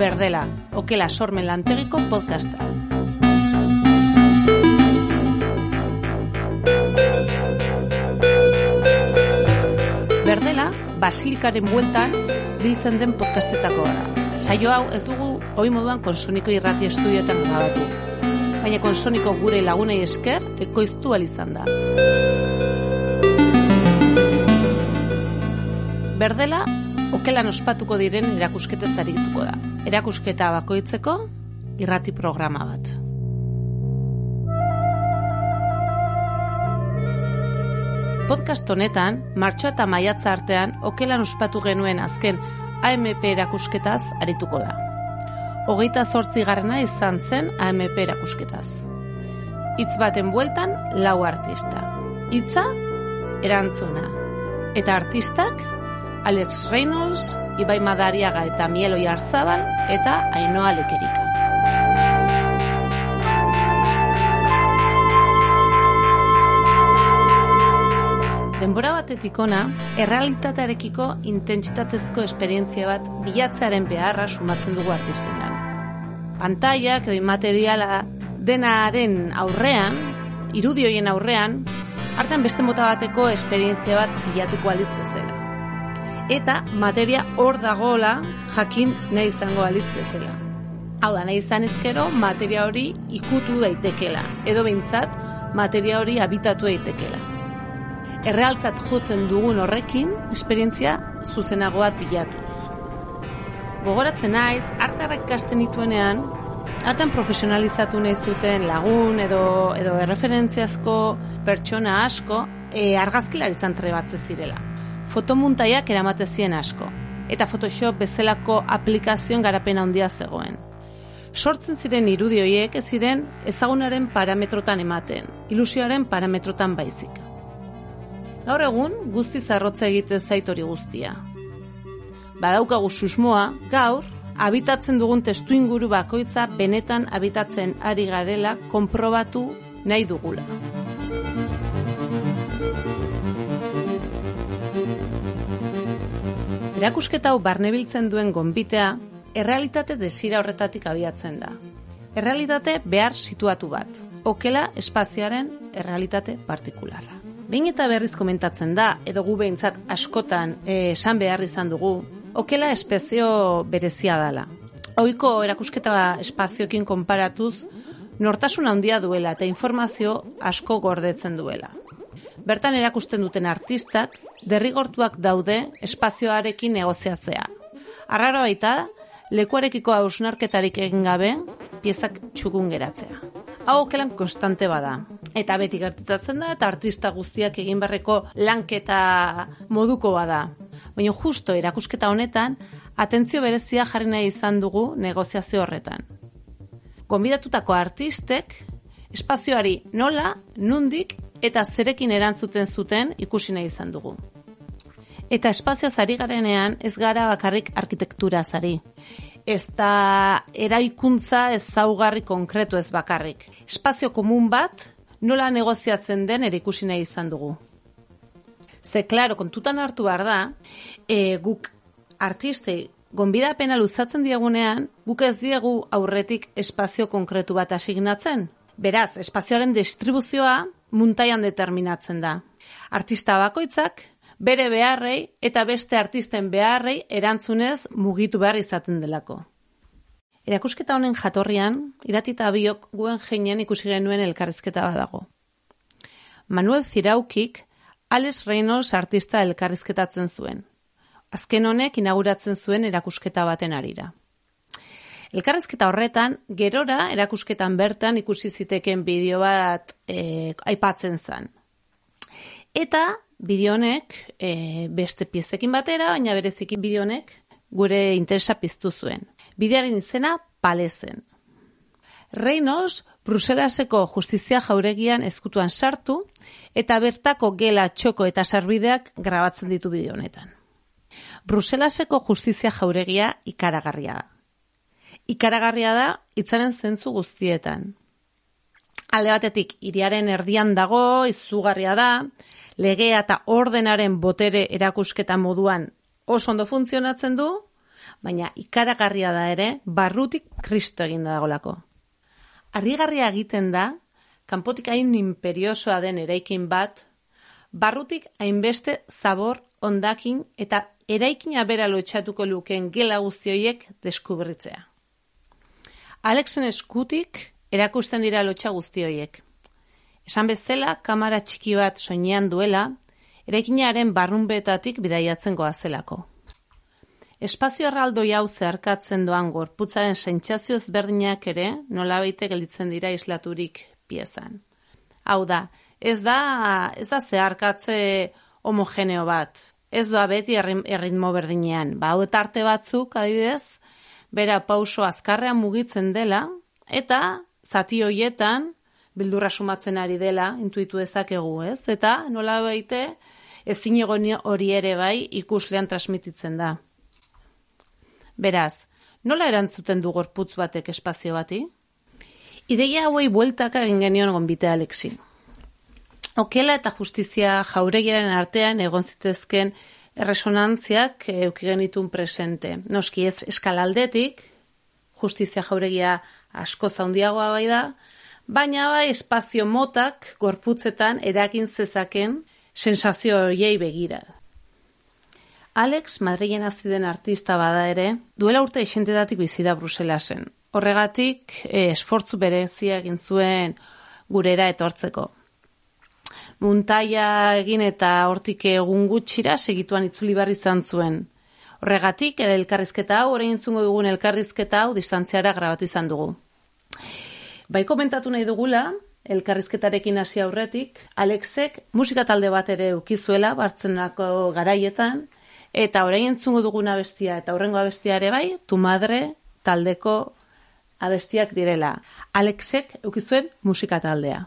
Berdela, okela sormen lantegiko podcasta. Berdela, basilikaren bueltan biltzen den podcastetako gara. Saio hau ez dugu hoi moduan konsoniko irrati estudioetan grabatu. Baina konsoniko gure lagunei esker ekoiztu izan da. Berdela, okelan ospatuko diren erakusketez arituko da. Erakusketa bakoitzeko irrati programa bat. Podcast honetan, martxoa eta maiatza artean okelan ospatu genuen azken AMP erakusketaz arituko da. Hogeita zortzi garrena izan zen AMP erakusketaz. Itz baten bueltan lau artista. Itza, erantzuna. Eta artistak, Alex Reynolds, Ibai Madariaga eta Mielo Arzabal eta Ainoa Lekerika. Denbora batetik ona, errealitatearekiko intentsitatezko esperientzia bat bilatzearen beharra sumatzen dugu artistengan. Pantaiak edo materiala denaren aurrean, irudioien aurrean, hartan beste mota bateko esperientzia bat bilatuko alitz bezala. Eta materia hor dagoela jakin nahi izango alitz bezala. Hau da, nahi izan ezkero materia hori ikutu daitekela, edo behintzat materia hori habitatu daitekela errealtzat jotzen dugun horrekin, esperientzia zuzenagoat bilatuz. Gogoratzen naiz, hartarrak ikasten dituenean, hartan profesionalizatu nahi zuten lagun edo, edo erreferentziazko pertsona asko e, argazkilaritzan trebatze zirela. Fotomuntaiak eramate ziren asko, eta Photoshop bezalako aplikazioen garapena handia zegoen. Sortzen ziren irudioiek ez ziren ezagunaren parametrotan ematen, ilusioaren parametrotan baizik. Gaur egun, guzti zarrotza egite zait hori guztia. Badaukagu susmoa, gaur, habitatzen dugun testu inguru bakoitza benetan habitatzen ari garela konprobatu nahi dugula. Erakusketa hau barnebiltzen duen gonbitea, errealitate desira horretatik abiatzen da. Errealitate behar situatu bat, okela espazioaren errealitate partikularra. Behin eta berriz komentatzen da, edo gu behintzat askotan eh, esan behar izan dugu, okela espezio berezia dela. Oiko erakusketa espazioekin konparatuz, nortasun handia duela eta informazio asko gordetzen duela. Bertan erakusten duten artistak, derrigortuak daude espazioarekin negoziatzea. Arraro baita, lekuarekiko hausnarketarik egin gabe, piezak txukun geratzea hau okelan konstante bada. Eta beti gertitatzen da, eta artista guztiak egin barreko lanketa moduko bada. Baina justo erakusketa honetan, atentzio berezia jarri nahi izan dugu negoziazio horretan. Gonbidatutako artistek, espazioari nola, nundik, eta zerekin erantzuten zuten ikusi nahi izan dugu. Eta espazio zari garenean ez gara bakarrik arkitektura zari ez da eraikuntza ez zaugarri konkretu ez bakarrik. Espazio komun bat nola negoziatzen den ere ikusi nahi izan dugu. Ze, klaro, kontutan hartu behar da, e, guk artistei gonbidapena luzatzen diagunean, guk ez diegu aurretik espazio konkretu bat asignatzen. Beraz, espazioaren distribuzioa muntaian determinatzen da. Artista bakoitzak bere beharrei eta beste artisten beharrei erantzunez mugitu behar izaten delako. Erakusketa honen jatorrian, iratita biok guen jeinen ikusi genuen elkarrizketa badago. Manuel Ziraukik, Alex Reynolds artista elkarrizketatzen zuen. Azken honek inauguratzen zuen erakusketa baten arira. Elkarrizketa horretan, gerora erakusketan bertan ikusi ziteken bideo bat e, aipatzen zen. Eta bideonek e, beste piezekin batera, baina berezikin bideonek gure interesa piztu zuen. Bidearen izena palezen. Reinos, Bruselaseko justizia jauregian ezkutuan sartu eta bertako gela txoko eta sarbideak grabatzen ditu bideo honetan. Bruselaseko justizia jauregia ikaragarria da. Ikaragarria da itzaren zentzu guztietan. Alde batetik, iriaren erdian dago, izugarria da, legea eta ordenaren botere erakusketa moduan oso ondo funtzionatzen du, baina ikaragarria da ere, barrutik kristo egin dagolako. Arrigarria egiten da, kanpotik hain imperiosoa den eraikin bat, barrutik hainbeste zabor, ondakin eta eraikina bera lotxatuko luken gela guztioiek deskubritzea. Alexen eskutik erakusten dira lotxa guztioiek. Esan bezala, kamara txiki bat soinean duela, eraikinaren barrunbetatik bidaiatzen goazelako. Espazio erraldo hau zeharkatzen doan gorputzaren sentsazio ezberdinak ere nola baite gelditzen dira islaturik piezan. Hau da, ez da, ez da zeharkatze homogeneo bat. Ez doa beti erritmo berdinean. Ba, hau eta arte batzuk, adibidez, bera pauso azkarrean mugitzen dela, eta zati hoietan, bildurra sumatzen ari dela, intuitu dezakegu, ez? Eta nola baite, ez hori ere bai ikuslean transmititzen da. Beraz, nola erantzuten du gorputz batek espazio bati? Ideia hauei bueltaka egin genion gonbite Alexi. Okela eta justizia jauregiaren artean egon zitezken erresonantziak euki genitun presente. Noski ez eskalaldetik, justizia jauregia asko zaundiagoa bai da, baina bai espazio motak gorputzetan erakin zezaken sensazio horiei begira. Alex Madrilen hasi den artista bada ere, duela urte esentetatik bizi da Bruselasen. Horregatik, eh, esfortzu berezia egin zuen gurera etortzeko. Muntaia egin eta hortik egun gutxira segituan itzuli barri izan zuen. Horregatik, elkarrizketa hau, orain zungo dugun elkarrizketa hau, distantziara grabatu izan dugu. Bai komentatu nahi dugula, elkarrizketarekin hasi aurretik, Alexek musika talde bat ere ukizuela, bartzenako garaietan, Eta orain entzungo duguna abestia eta horrengo abestia ere bai, tu madre taldeko abestiak direla. Alexek eukizuen musika taldea.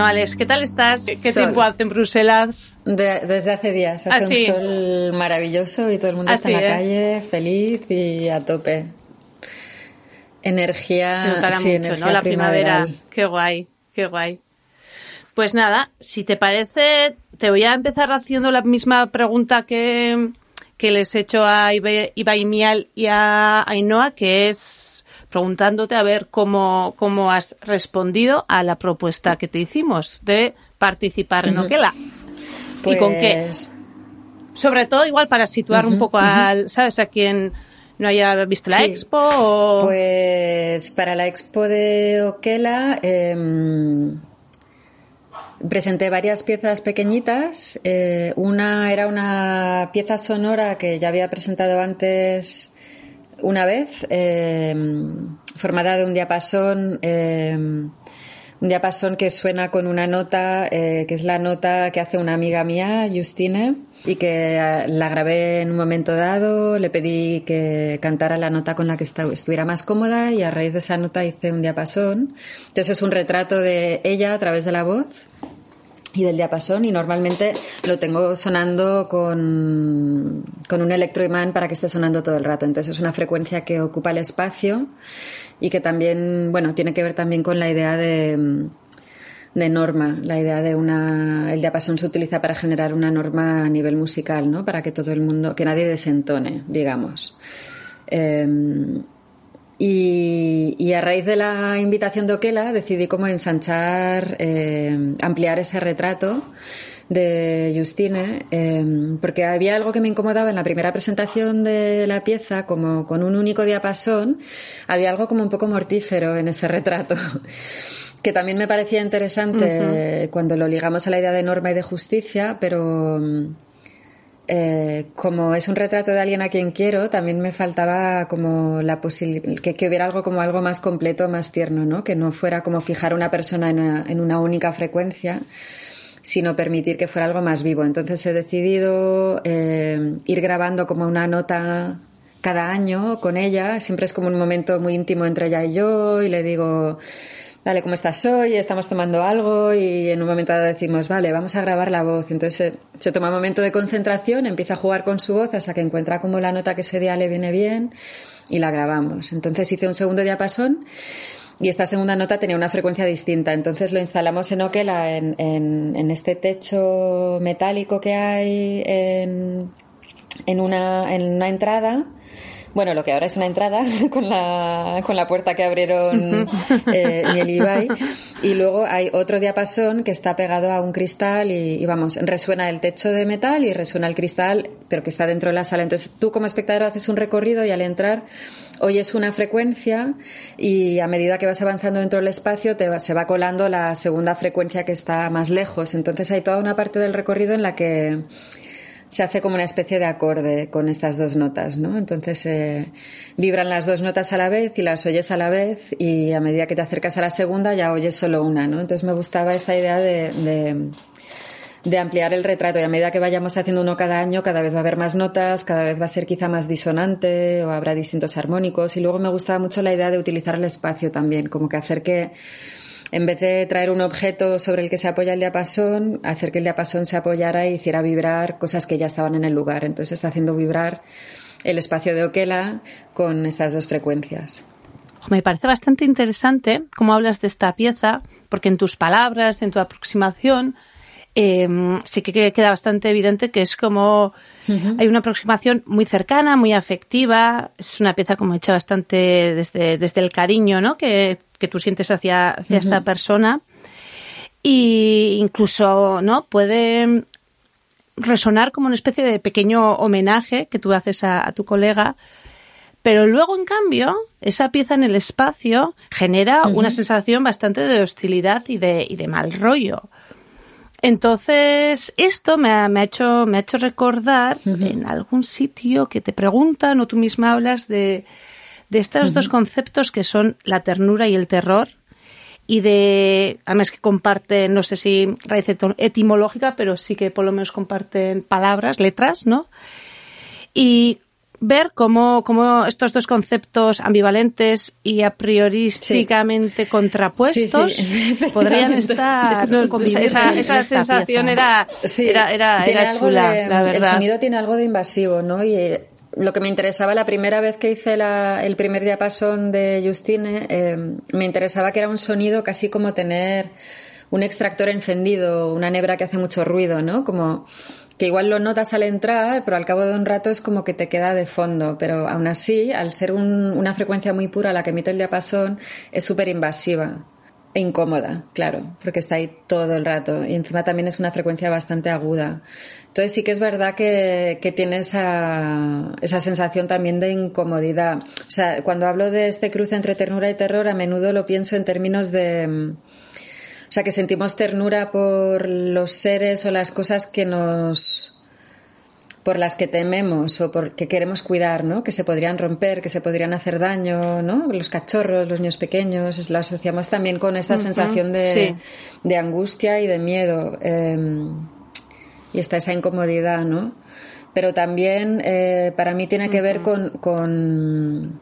Bueno, Alex, ¿qué tal estás? ¿Qué tiempo hace en Bruselas? desde hace días. Hace un ah, sol maravilloso y todo el mundo está en la ¿eh? calle, feliz y a tope. energía, sí, energía ¿no? La primavera. Qué guay, qué guay. Pues nada, si te parece, te voy a empezar haciendo la misma pregunta que, que les he hecho a Ibai Mial y a Ainhoa, que es preguntándote a ver cómo, cómo has respondido a la propuesta que te hicimos de participar en Oquela. ¿Y con qué? Pues Sobre todo igual para situar un poco al, ¿sabes? A quien no haya visto la expo. Pues para la expo de Oquela em, presenté varias piezas pequeñitas. Eh, una era una pieza sonora que ya había presentado antes una vez, em, formada de un diapasón em, un diapasón que suena con una nota, eh, que es la nota que hace una amiga mía, Justine, y que eh, la grabé en un momento dado, le pedí que cantara la nota con la que estuviera más cómoda y a raíz de esa nota hice un diapasón. Entonces es un retrato de ella a través de la voz y del diapasón y normalmente lo tengo sonando con, con un electroimán para que esté sonando todo el rato. Entonces es una frecuencia que ocupa el espacio y que también, bueno, tiene que ver también con la idea de, de norma, la idea de una, el diapasón se utiliza para generar una norma a nivel musical, ¿no? Para que todo el mundo, que nadie desentone, digamos. Em, y, a raíz de la invitación de Oquela decidí como ensanchar, em, ampliar ese retrato de Justine, em, porque había algo que me incomodaba en la primera presentación de la pieza, como con un único diapasón, había algo como un poco mortífero en ese retrato. que también me parecía interesante cuando lo ligamos a la idea de norma y de justicia, pero eh, como es un retrato de alguien a quien quiero, también me faltaba como la posibilidad, que, hubiera algo como algo más completo, más tierno, ¿no? Que no fuera como fijar una persona en una única frecuencia, sino permitir que fuera algo más vivo. Entonces he decidido eh, ir grabando como una nota cada año con ella. Siempre es como un momento muy íntimo entre ella y yo y le digo, dale, ¿cómo estás hoy? Estamos tomando algo y en un momento decimos, vale, vamos a grabar la voz. Entonces se, toma un momento de concentración, empieza a jugar con su voz hasta que encuentra como la nota que ese día le viene bien y la grabamos. Entonces hice un segundo diapasón y esta segunda nota tenía una frecuencia distinta. Entonces lo instalamos en Okela, en, este techo metálico que hay en una entrada. Bueno, lo que ahora es una entrada con la, con la puerta que abrieron eh, y Ibai. Y luego hay otro diapasón que está pegado a un cristal y, y, vamos, resuena el techo de metal y resuena el cristal, pero que está dentro de la sala. Entonces tú como espectador haces un recorrido y al entrar oyes una frecuencia y a medida que vas avanzando dentro del espacio te se va colando la segunda frecuencia que está más lejos. Entonces hay toda una parte del recorrido en la que se hace como una especie de acorde con estas dos notas, ¿no? Entonces eh, vibran las dos notas a la vez y las oyes a la vez y a medida que te acercas a la segunda ya oyes solo una, ¿no? Entonces me gustaba esta idea de de ampliar el retrato y a medida que vayamos haciendo uno cada año, cada vez va a haber más notas, cada vez va a ser quizá más disonante o habrá distintos armónicos y luego me gustaba mucho la idea de utilizar el espacio también, como que hacer que en vez de traer un objeto sobre el que se apoya el diapasón, hacer que el diapasón se apoyara y hiciera vibrar cosas que ya estaban en el lugar. Entonces está haciendo vibrar el espacio de Oquela con estas dos frecuencias. Me parece bastante interesante cómo hablas de esta pieza, porque en tus palabras, en tu aproximación, eh, sí que queda bastante evidente que es como hay una aproximación muy cercana, muy afectiva. Es una pieza como hecha bastante desde, desde el cariño ¿no? que, que tú sientes hacia, hacia esta persona. Y incluso ¿no? puede resonar como una especie de pequeño homenaje que tú haces a, tu colega. Pero luego, en cambio, esa pieza en el espacio genera una sensación bastante de hostilidad y de, y de mal rollo. Entonces, esto me ha, me ha, hecho, me ha hecho recordar en algún sitio que te preguntan o tú misma hablas de, de estos dos conceptos que son la ternura y el terror y de, además que comparten, no sé si raíz etimológica, pero sí que por lo menos comparten palabras, letras, ¿no? Y ver cómo, cómo estos dos conceptos ambivalentes y a priorísticamente contrapuestos podrían estar esa, esa, sensación era, era, era, chula, la verdad. El sonido tiene algo de invasivo, ¿no? Y lo que me interesaba la primera vez que hice el primer diapasón de Justine, eh, me interesaba que era un sonido casi como tener un extractor encendido, una nebra que hace mucho ruido, ¿no? Como que igual lo notas al entrar, pero al cabo de un rato es como que te queda de fondo. Pero aún así, al ser una frecuencia muy pura la que emite el diapasón, es súper invasiva e incómoda, claro, porque está ahí todo el rato. Y encima también es una frecuencia bastante aguda. Entonces sí que es verdad que, que tiene esa, esa sensación también de incomodidad. O sea, cuando hablo de este cruce entre ternura y terror, a menudo lo pienso en términos de o sea, que sentimos ternura por los seres o las cosas que nos por las que tememos o por que queremos cuidar, ¿no? Que se podrían romper, que se podrían hacer daño, ¿no? Los cachorros, los niños pequeños, lo asociamos también con esta sensación de, de, angustia y de miedo. Em, y está esa incomodidad, ¿no? Pero también eh, para mí tiene que ver con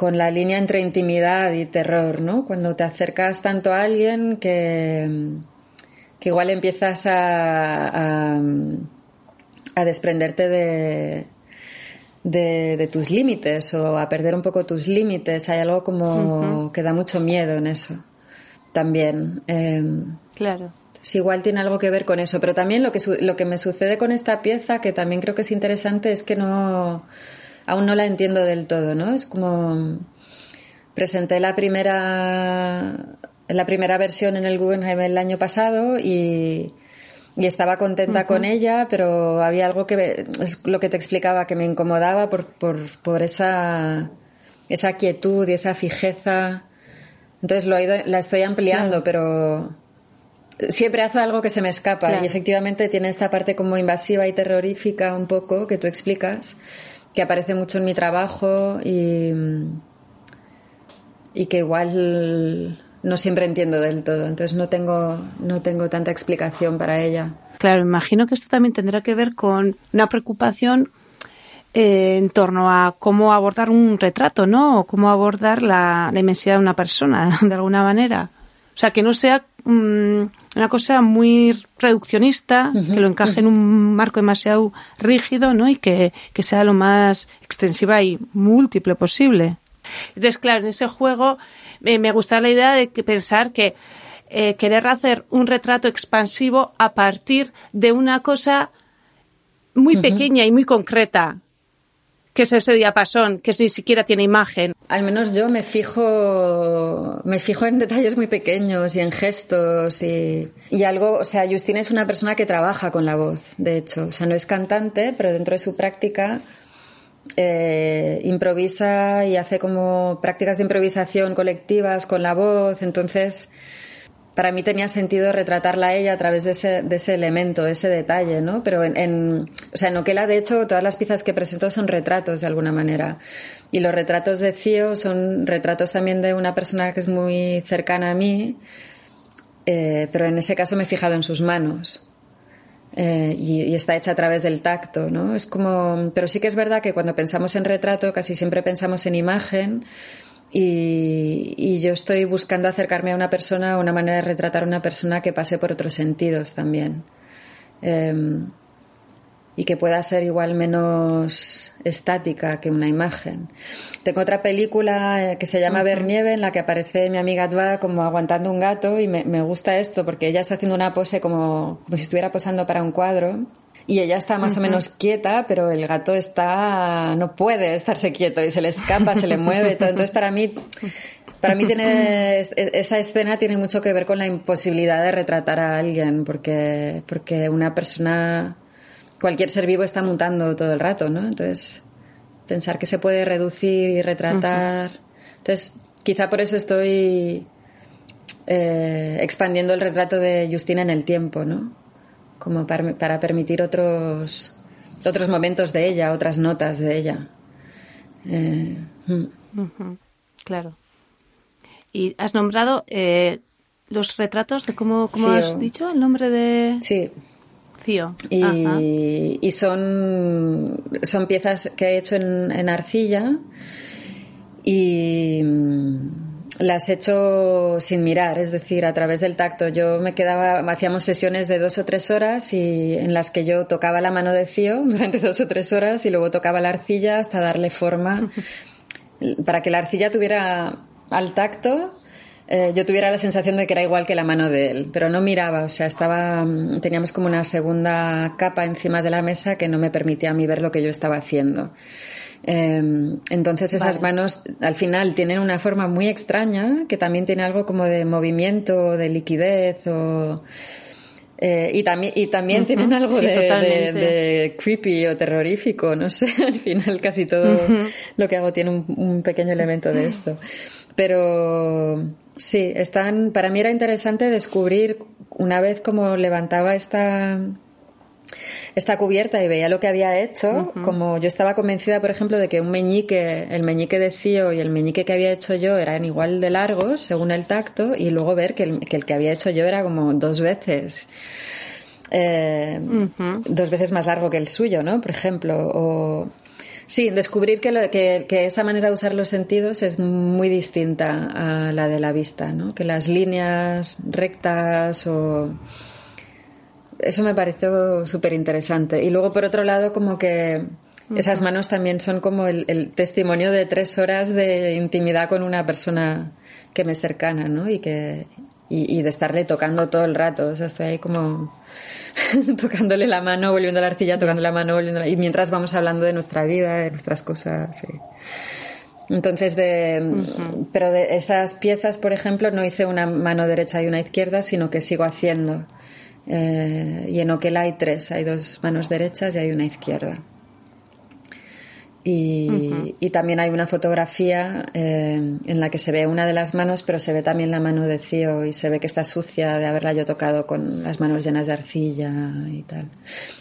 con la línea entre intimidad y terror, ¿no? Cuando te acercas tanto a alguien que, que igual empiezas a, a, desprenderte de, de, tus límites o a perder un poco tus límites. Hay algo como que da mucho miedo en eso también. Em, claro. Sí, igual tiene algo que ver con eso, pero también lo que, lo que me sucede con esta pieza, que también creo que es interesante, es que no, aún no la entiendo del todo, ¿no? Es como presenté la primera la primera versión en el Guggenheim el año pasado y, estaba contenta con ella, pero había algo que es lo que te explicaba que me incomodaba por, por, esa esa quietud y esa fijeza. Entonces lo la estoy ampliando, pero siempre hace algo que se me escapa y efectivamente tiene esta parte como invasiva y terrorífica un poco que tú explicas que aparece mucho en mi trabajo y, y que igual no siempre entiendo del todo. Entonces no tengo, no tengo tanta explicación para ella. Claro, imagino que esto también tendrá que ver con una preocupación eh, en torno a cómo abordar un retrato, ¿no? O cómo abordar la, la inmensidad de una persona, de alguna manera. O sea, que no sea mm, una cosa muy reduccionista, que lo encaje en un marco demasiado rígido, ¿no? Y que, sea lo más extensiva y múltiple posible. Entonces, claro, en ese juego eh, me gusta la idea de pensar que eh, querer hacer un retrato expansivo a partir de una cosa muy pequeña y muy concreta, que es ese diapasón, que ni siquiera tiene imagen. Al menos yo me fijo, me fijo en detalles muy pequeños y en gestos y, y algo, o sea, Justina es una persona que trabaja con la voz, de hecho, o sea, no es cantante, pero dentro de su práctica eh, improvisa y hace como prácticas de improvisación colectivas con la voz, entonces para mí tenía sentido retratarla a ella a través de ese, de ese elemento, de ese detalle, ¿no? Pero en, en, o sea, en Oquela, de hecho, todas las piezas que presento son retratos de alguna manera. Y los retratos de Cío son retratos también de una persona que es muy cercana a mí, eh, pero en ese caso me he fijado en sus manos. Eh, y, y, está hecha a través del tacto, ¿no? Es como, pero sí que es verdad que cuando pensamos en retrato casi siempre pensamos en imagen y, yo estoy buscando acercarme a una persona, una manera de retratar a una persona que pase por otros sentidos también. Em, y que pueda ser igual menos estática que una imagen. Tengo otra película eh, que se llama Ver Nieve, en la que aparece mi amiga Dva como aguantando un gato y me, me, gusta esto porque ella está haciendo una pose como, como si estuviera posando para un cuadro y ella está más o menos quieta, pero el gato está no puede estarse quieto y se le escapa, se le mueve. Todo. Entonces para mí para mí tiene esa escena tiene mucho que ver con la imposibilidad de retratar a alguien porque porque una persona cualquier ser vivo está mutando todo el rato, ¿no? Entonces pensar que se puede reducir y retratar. Entonces quizá por eso estoy eh, expandiendo el retrato de Justina en el tiempo, ¿no? Como para, permitir otros, otros momentos de ella, otras notas de ella. Eh, mm. Claro. Y has nombrado eh, los retratos de cómo, cómo has dicho el nombre de. Sí. Cío. Y, y, son, son piezas que he hecho en, en arcilla y las he hecho sin mirar, es decir, a través del tacto. Yo me quedaba, hacíamos sesiones de dos o tres horas y en las que yo tocaba la mano de Cío durante dos o tres horas y luego tocaba la arcilla hasta darle forma para que la arcilla tuviera al tacto. Eh, yo tuviera la sensación de que era igual que la mano de él, pero no miraba, o sea, estaba, teníamos como una segunda capa encima de la mesa que no me permitía a mí ver lo que yo estaba haciendo. Em, entonces esas manos al final tienen una forma muy extraña que también tiene algo como de movimiento, de liquidez o... Eh, y también, y también tienen algo de, creepy o terrorífico, no sé, al final casi todo lo que hago tiene un, un, pequeño elemento de esto. Pero sí, están, para mí era interesante descubrir una vez como levantaba esta, esta cubierta y veía lo que había hecho, como yo estaba convencida, por ejemplo, de que un meñique, el meñique de Cío y el meñique que había hecho yo eran igual de largos, según el tacto, y luego ver que el que, había hecho yo era como dos veces. Eh, dos veces más largo que el suyo, ¿no? Por ejemplo, o Sí, descubrir que, que, que, esa manera de usar los sentidos es muy distinta a la de la vista, ¿no? Que las líneas rectas o eso me pareció súper interesante. Y luego, por otro lado, como que esas manos también son como el, testimonio de tres horas de intimidad con una persona que me es cercana, ¿no? Y que y, de estarle tocando todo el rato. O sea, estoy ahí como tocándole la mano, volviendo a la arcilla, tocando la mano, volviendo y mientras vamos hablando de nuestra vida, de nuestras cosas. Entonces, de, pero de esas piezas, por ejemplo, no hice una mano derecha y una izquierda, sino que sigo haciendo. Eh, y en Oquela hay tres, hay dos manos derechas y hay una izquierda. Y, y también hay una fotografía eh, en la que se ve una de las manos, pero se ve también la mano de Cío y se ve que está sucia de haberla yo tocado con las manos llenas de arcilla y tal.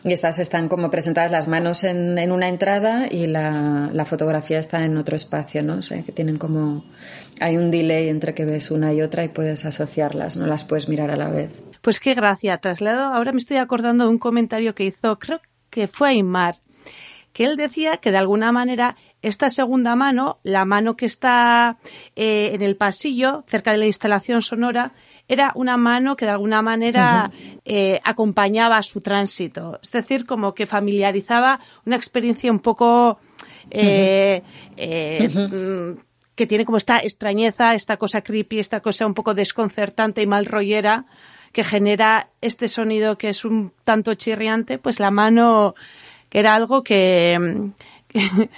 Y estas están como presentadas las manos en, en una entrada y la, la, fotografía está en otro espacio, ¿no? O sea, que tienen como... Hay un delay entre que ves una y otra y puedes asociarlas, no las puedes mirar a la vez. Pues qué gracia. Traslado, ahora me estoy acordando de un comentario que hizo, creo que fue Aymar, que él decía que de alguna manera esta segunda mano, la mano que está eh, en el pasillo, cerca de la instalación sonora, era una mano que de alguna manera eh, acompañaba su tránsito. Es decir, como que familiarizaba una experiencia un poco eh, mm, que tiene como esta extrañeza, esta cosa creepy, esta cosa un poco desconcertante y mal rollera que genera este sonido que es un tanto chirriante, pues la mano, que era algo que,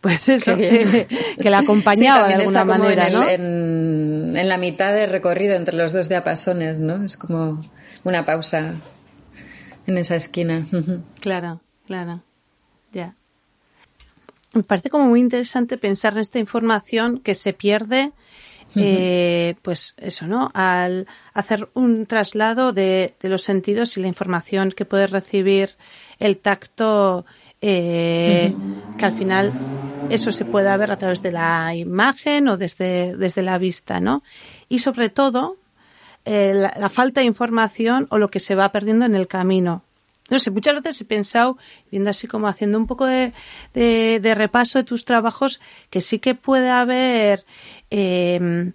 pues eso, que, la acompañaba de alguna manera, en, ¿no? en, la mitad del recorrido entre los dos diapasones, ¿no? Es como una pausa en esa esquina. Claro, claro, ya. Me parece como muy interesante pensar en esta información que se pierde eh, pues eso, ¿no? Al hacer un traslado de, los sentidos y la información que puede recibir el tacto, eh, que al final eso se pueda ver a través de la imagen o desde, desde la vista, ¿no? Y sobre todo, eh, la, falta de información o lo que se va perdiendo en el camino. No sé, muchas veces he pensado, viendo así como haciendo un poco de, de repaso de tus trabajos, que sí que puede haber eh,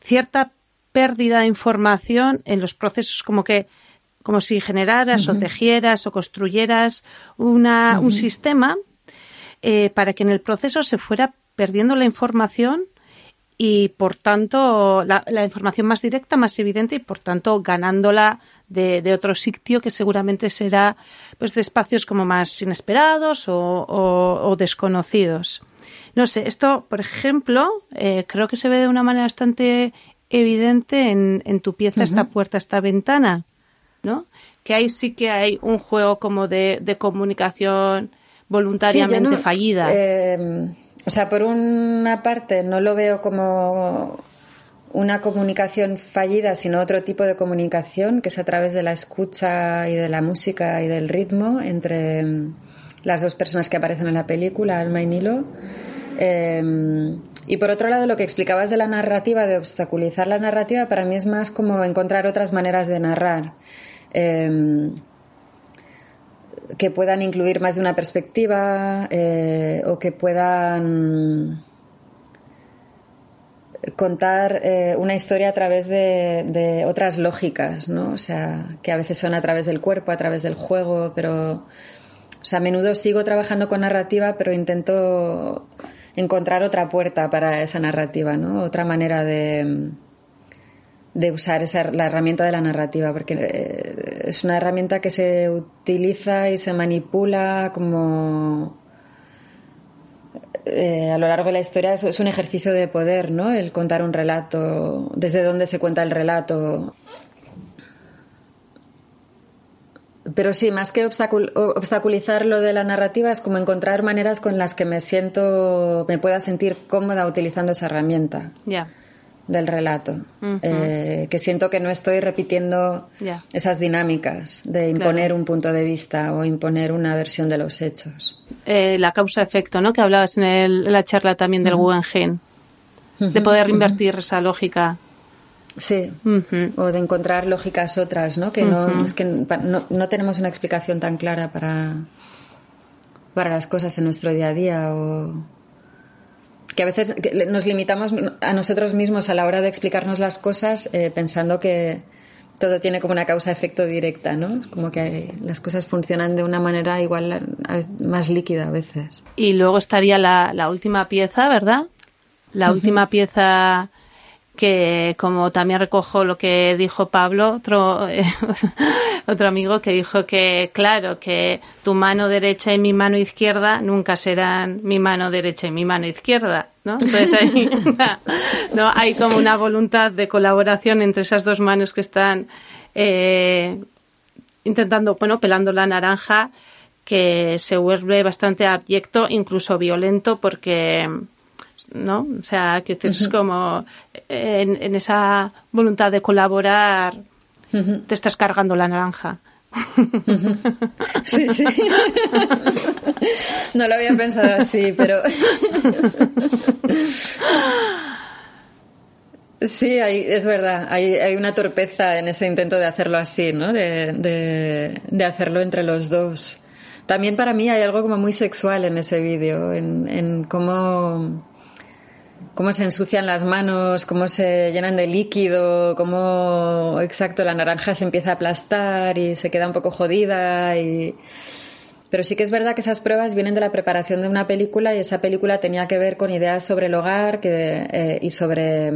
cierta pérdida de información en los procesos como que como si generaras o tejieras o construyeras una, un sistema eh, para que en el proceso se fuera perdiendo la información y por tanto la, información más directa, más evidente y por tanto ganándola de, de, otro sitio que seguramente será pues de espacios como más inesperados o, o desconocidos. No sé, esto, por ejemplo, eh, creo que se ve de una manera bastante evidente en, en tu pieza, esta puerta, esta ventana, ¿no? Que ahí sí que hay un juego como de, de comunicación voluntariamente fallida. Eh, o sea, por una parte no lo veo como una comunicación fallida, sino otro tipo de comunicación, que es a través de la escucha y de la música y del ritmo entre las dos personas que aparecen en la película, Alma y Nilo. Em, y por otro lado, lo que explicabas de la narrativa, de obstaculizar la narrativa, para mí es más como encontrar otras maneras de narrar. Em, que puedan incluir más de una perspectiva eh, o que puedan contar eh, una historia a través de, otras lógicas, ¿no? O sea, que a veces son a través del cuerpo, a través del juego, pero, o sea, a menudo sigo trabajando con narrativa, pero intento encontrar otra puerta para esa narrativa, ¿no? Otra manera de, de usar esa, la herramienta de la narrativa, porque eh, es una herramienta que se utiliza y se manipula como eh, a lo largo de la historia es, un ejercicio de poder, ¿no? El contar un relato, desde dónde se cuenta el relato. Pero sí, más que obstaculizar lo de la narrativa es como encontrar maneras con las que me siento, me pueda sentir cómoda utilizando esa herramienta. Ya del relato, eh, que siento que no estoy repitiendo esas dinámicas de imponer un punto de vista o imponer una versión de los hechos. Eh, la causa-efecto, ¿no? Que hablabas en, la charla también del Guggenheim, de poder invertir esa lógica. Sí, o de encontrar lógicas otras, ¿no? Que, no, es que no, no tenemos una explicación tan clara para, para las cosas en nuestro día a día o que a veces nos limitamos a nosotros mismos a la hora de explicarnos las cosas eh, pensando que todo tiene como una causa-efecto directa, ¿no? Como que las cosas funcionan de una manera igual más líquida a veces. Y luego estaría la, la última pieza, ¿verdad? La última pieza que como también recojo lo que dijo Pablo, otro, otro amigo que dijo que, claro, que tu mano derecha y mi mano izquierda nunca serán mi mano derecha y mi mano izquierda, ¿no? Entonces hay, ¿no? hay como una voluntad de colaboración entre esas dos manos que están eh, intentando, bueno, pelando la naranja, que se vuelve bastante abyecto, incluso violento, porque ¿no? O sea, que es como en, esa voluntad de colaborar te estás cargando la naranja. Sí, sí. No lo había pensado así, pero. Sí, es verdad. Hay, hay, una torpeza en ese intento de hacerlo así, ¿no? De, de, hacerlo entre los dos. También para mí hay algo como muy sexual en ese vídeo, en, en cómo cómo se ensucian las manos, cómo se llenan de líquido, cómo exacto la naranja se empieza a aplastar y se queda un poco jodida pero sí que es verdad que esas pruebas vienen de la preparación de una película y esa película tenía que ver con ideas sobre el hogar eh, y sobre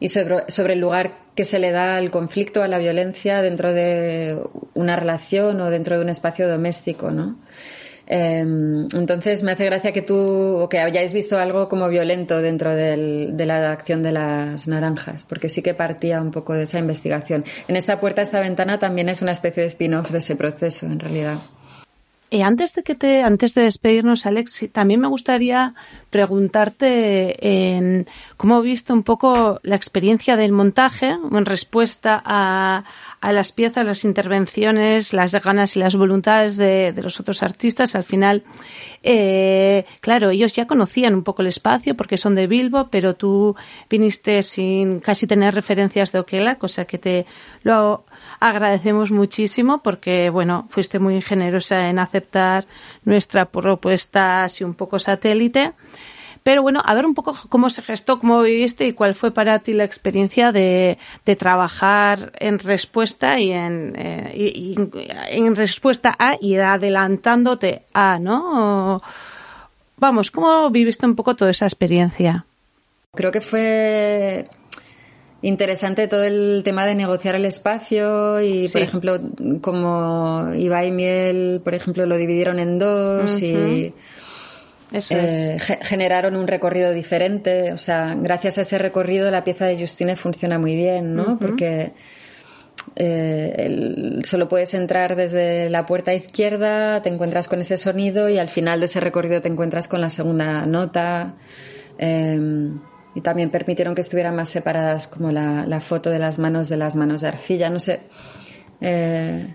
y sobre, sobre, el lugar que se le da al conflicto, a la violencia dentro de una relación o dentro de un espacio doméstico, ¿no? Em, entonces me hace gracia que tú que hayáis visto algo como violento dentro de la acción de las naranjas, porque sí que partía un poco de esa investigación. En esta puerta, esta ventana también es una especie de spin-off de ese proceso, en realidad. Y antes de que te, antes de despedirnos, Alex, también me gustaría preguntarte en cómo he visto un poco la experiencia del montaje en respuesta a, a las piezas, las intervenciones, las ganas y las voluntades de, de los otros artistas. Al final, eh, claro, ellos ya conocían un poco el espacio porque son de Bilbo, pero tú viniste sin casi tener referencias de Oquela, cosa que te lo agradecemos muchísimo porque, bueno, fuiste muy generosa en aceptar nuestra propuesta así un poco satélite. Pero bueno, a ver un poco cómo se gestó, cómo viviste y cuál fue para ti la experiencia de, de trabajar en respuesta y en, eh, y, en respuesta a y adelantándote a, ¿no? vamos, ¿cómo viviste un poco toda esa experiencia? Creo que fue interesante todo el tema de negociar el espacio y, por ejemplo, como Iba y Miel, por ejemplo, lo dividieron en dos y eh, generaron un recorrido diferente. O sea, gracias a ese recorrido la pieza de Justine funciona muy bien, ¿no? Porque eh, solo puedes entrar desde la puerta izquierda, te encuentras con ese sonido y al final de ese recorrido te encuentras con la segunda nota. Em, y también permitieron que estuvieran más separadas como la, foto de las manos de las manos de arcilla, no sé. Eh,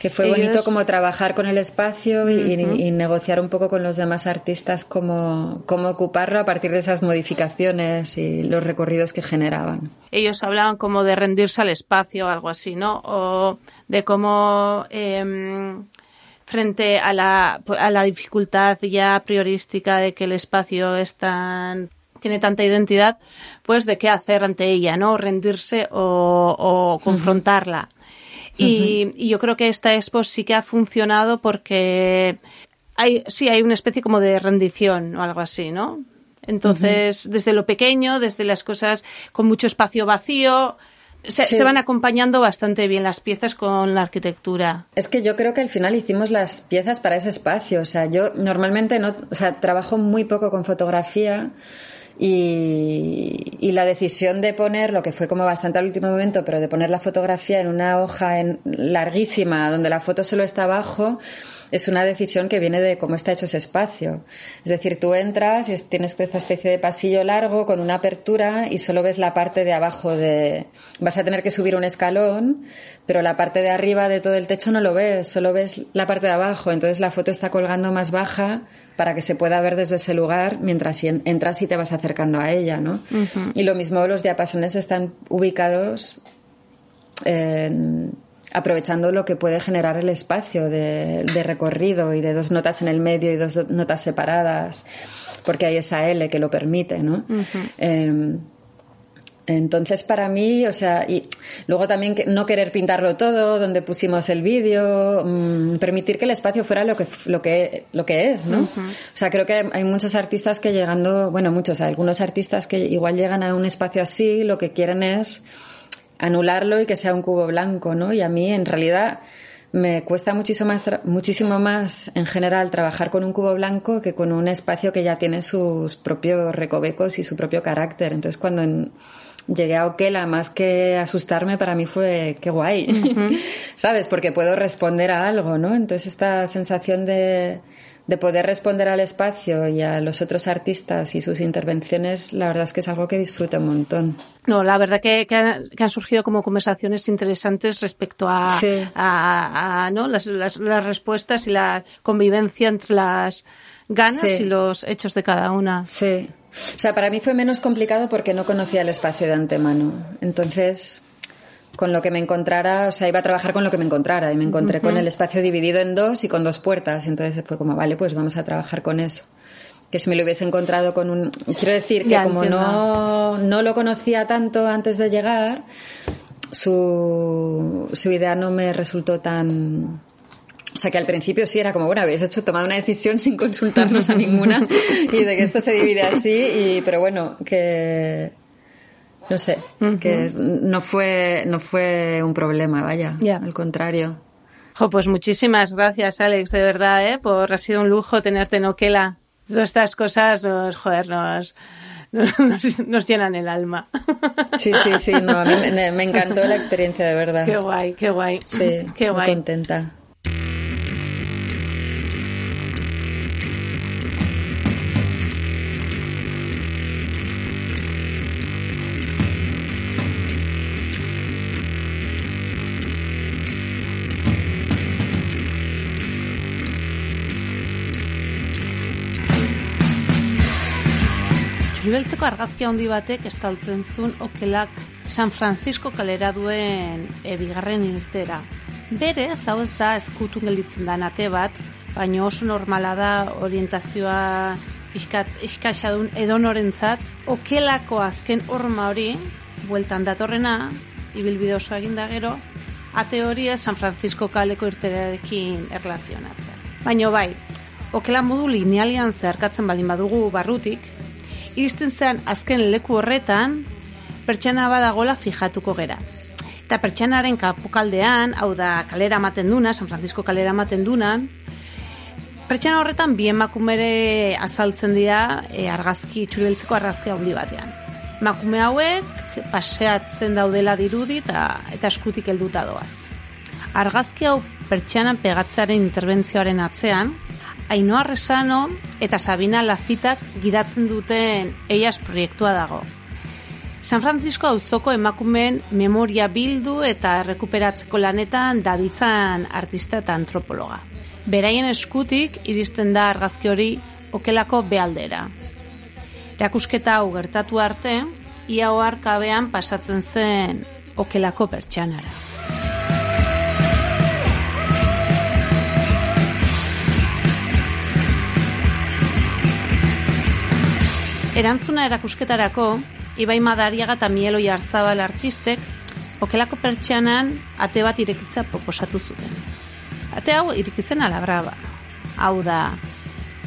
que fue bonito como trabajar con el espacio y, negociar un poco con los demás artistas cómo, cómo ocuparlo a partir de esas modificaciones y los recorridos que generaban. Ellos hablaban como de rendirse al espacio o algo así, ¿no? O de cómo em, frente a la, a la dificultad ya priorística de que el espacio es tan tiene tanta identidad, pues de qué hacer ante ella, ¿no? Rendirse o, confrontarla. Y, yo creo que esta expo sí que ha funcionado porque hay, sí, hay una especie como de rendición o algo así, ¿no? Entonces, desde lo pequeño, desde las cosas con mucho espacio vacío, se, van acompañando bastante bien las piezas con la arquitectura. Es que yo creo que al final hicimos las piezas para ese espacio. O sea, yo normalmente no, o sea, trabajo muy poco con fotografía. Y, la decisión de poner, lo que fue como bastante al último momento, pero de poner la fotografía en una hoja en, larguísima, donde la foto solo está abajo, es una decisión que viene de cómo está hecho ese espacio. Es decir, tú entras y tienes esta especie de pasillo largo con una apertura y solo ves la parte de abajo de... Vas a tener que subir un escalón, pero la parte de arriba de todo el techo no lo ves, solo ves la parte de abajo. Entonces la foto está colgando más baja para que se pueda ver desde ese lugar mientras entras y te vas acercando a ella, ¿no? Y lo mismo los diapasones están ubicados en aprovechando lo que puede generar el espacio de, recorrido y de dos notas en el medio y dos notas separadas, porque hay esa L que lo permite, ¿no? Em, entonces, para mí, o sea, y luego también no querer pintarlo todo, donde pusimos el vídeo, mm, permitir que el espacio fuera lo que, lo que, lo que es, ¿no? O sea, creo que hay muchos artistas que llegando, bueno, muchos, algunos artistas que igual llegan a un espacio así, lo que quieren es anularlo y que sea un cubo blanco, ¿no? Y a mí, en realidad, me cuesta muchísimo más, muchísimo más en general trabajar con un cubo blanco que con un espacio que ya tiene sus propios recovecos y su propio carácter. Entonces, cuando llegué a Oquela, más que asustarme, para mí fue qué guay, ¿sabes? Porque puedo responder a algo, ¿no? Entonces, esta sensación de, de poder responder al espacio y a los otros artistas y sus intervenciones, la verdad es que es algo que disfruto un montón. No, la verdad que, que, han, surgido como conversaciones interesantes respecto a, a, ¿no? Las, las, respuestas y la convivencia entre las ganas y los hechos de cada una. Sí. O sea, para mí fue menos complicado porque no conocía el espacio de antemano. Entonces, con lo que me encontrara, o sea, iba a trabajar con lo que me encontrara y me encontré con el espacio dividido en dos y con dos puertas. Y entonces fue como, vale, pues vamos a trabajar con eso. Que si me lo hubiese encontrado con un... Quiero decir que como no, no lo conocía tanto antes de llegar, su, su idea no me resultó tan... O sea que al principio sí era como, bueno, habéis hecho, tomado una decisión sin consultarnos a ninguna y de que esto se divide así, y, pero bueno, que, no sé, que no fue, no fue un problema, vaya, al contrario. pues muchísimas gracias, Alex, de verdad, ¿eh? por ha sido un lujo tenerte en Oquela. Todas estas cosas, nos, joder, nos, nos, llenan el alma. Sí, sí, sí, no, a mí me, me, encantó la experiencia, de verdad. Qué guay, qué guay. Sí, qué guay. Muy contenta. Ibeltzeko argazki handi batek estaltzen zuen okelak San Francisco kalera duen e, bigarren irtera. Bere, hau ez da eskutun gelditzen da nate bat, baina oso normala da orientazioa iskat, iskaxadun edonorentzat, okelako azken horma hori, bueltan datorrena, ibilbide oso egin da gero, ate hori San Francisco kaleko irterarekin erlazionatzen. Baina bai, okela modu linealian zerkatzen baldin badugu barrutik, iristen zean azken leku horretan, pertsana badagola fijatuko gera. Eta pertsanaren kapukaldean, hau da kalera ematen duna, San Francisco kalera ematen duna, pertsana horretan bi emakumere azaltzen dira e, argazki, txuribeltzeko argazki handi batean. Emakume hauek paseatzen daudela dirudi eta, eta eskutik helduta doaz. Argazki hau pertsanan pegatzearen interbentzioaren atzean, Ainoa Resano eta Sabina Lafitak gidatzen duten eias proiektua dago. San Francisco auzoko emakumeen memoria bildu eta rekuperatzeko lanetan dabitzan artista eta antropologa. Beraien eskutik iristen da argazki hori okelako bealdera. Erakusketa hau gertatu arte, ia oarkabean pasatzen zen okelako pertsanara. Erantzuna erakusketarako, Ibai Madariaga eta Mieloi Arzabal artistek, okelako pertsianan ate bat irekitza proposatu zuten. Ate hau irikizen alabraba. Hau da,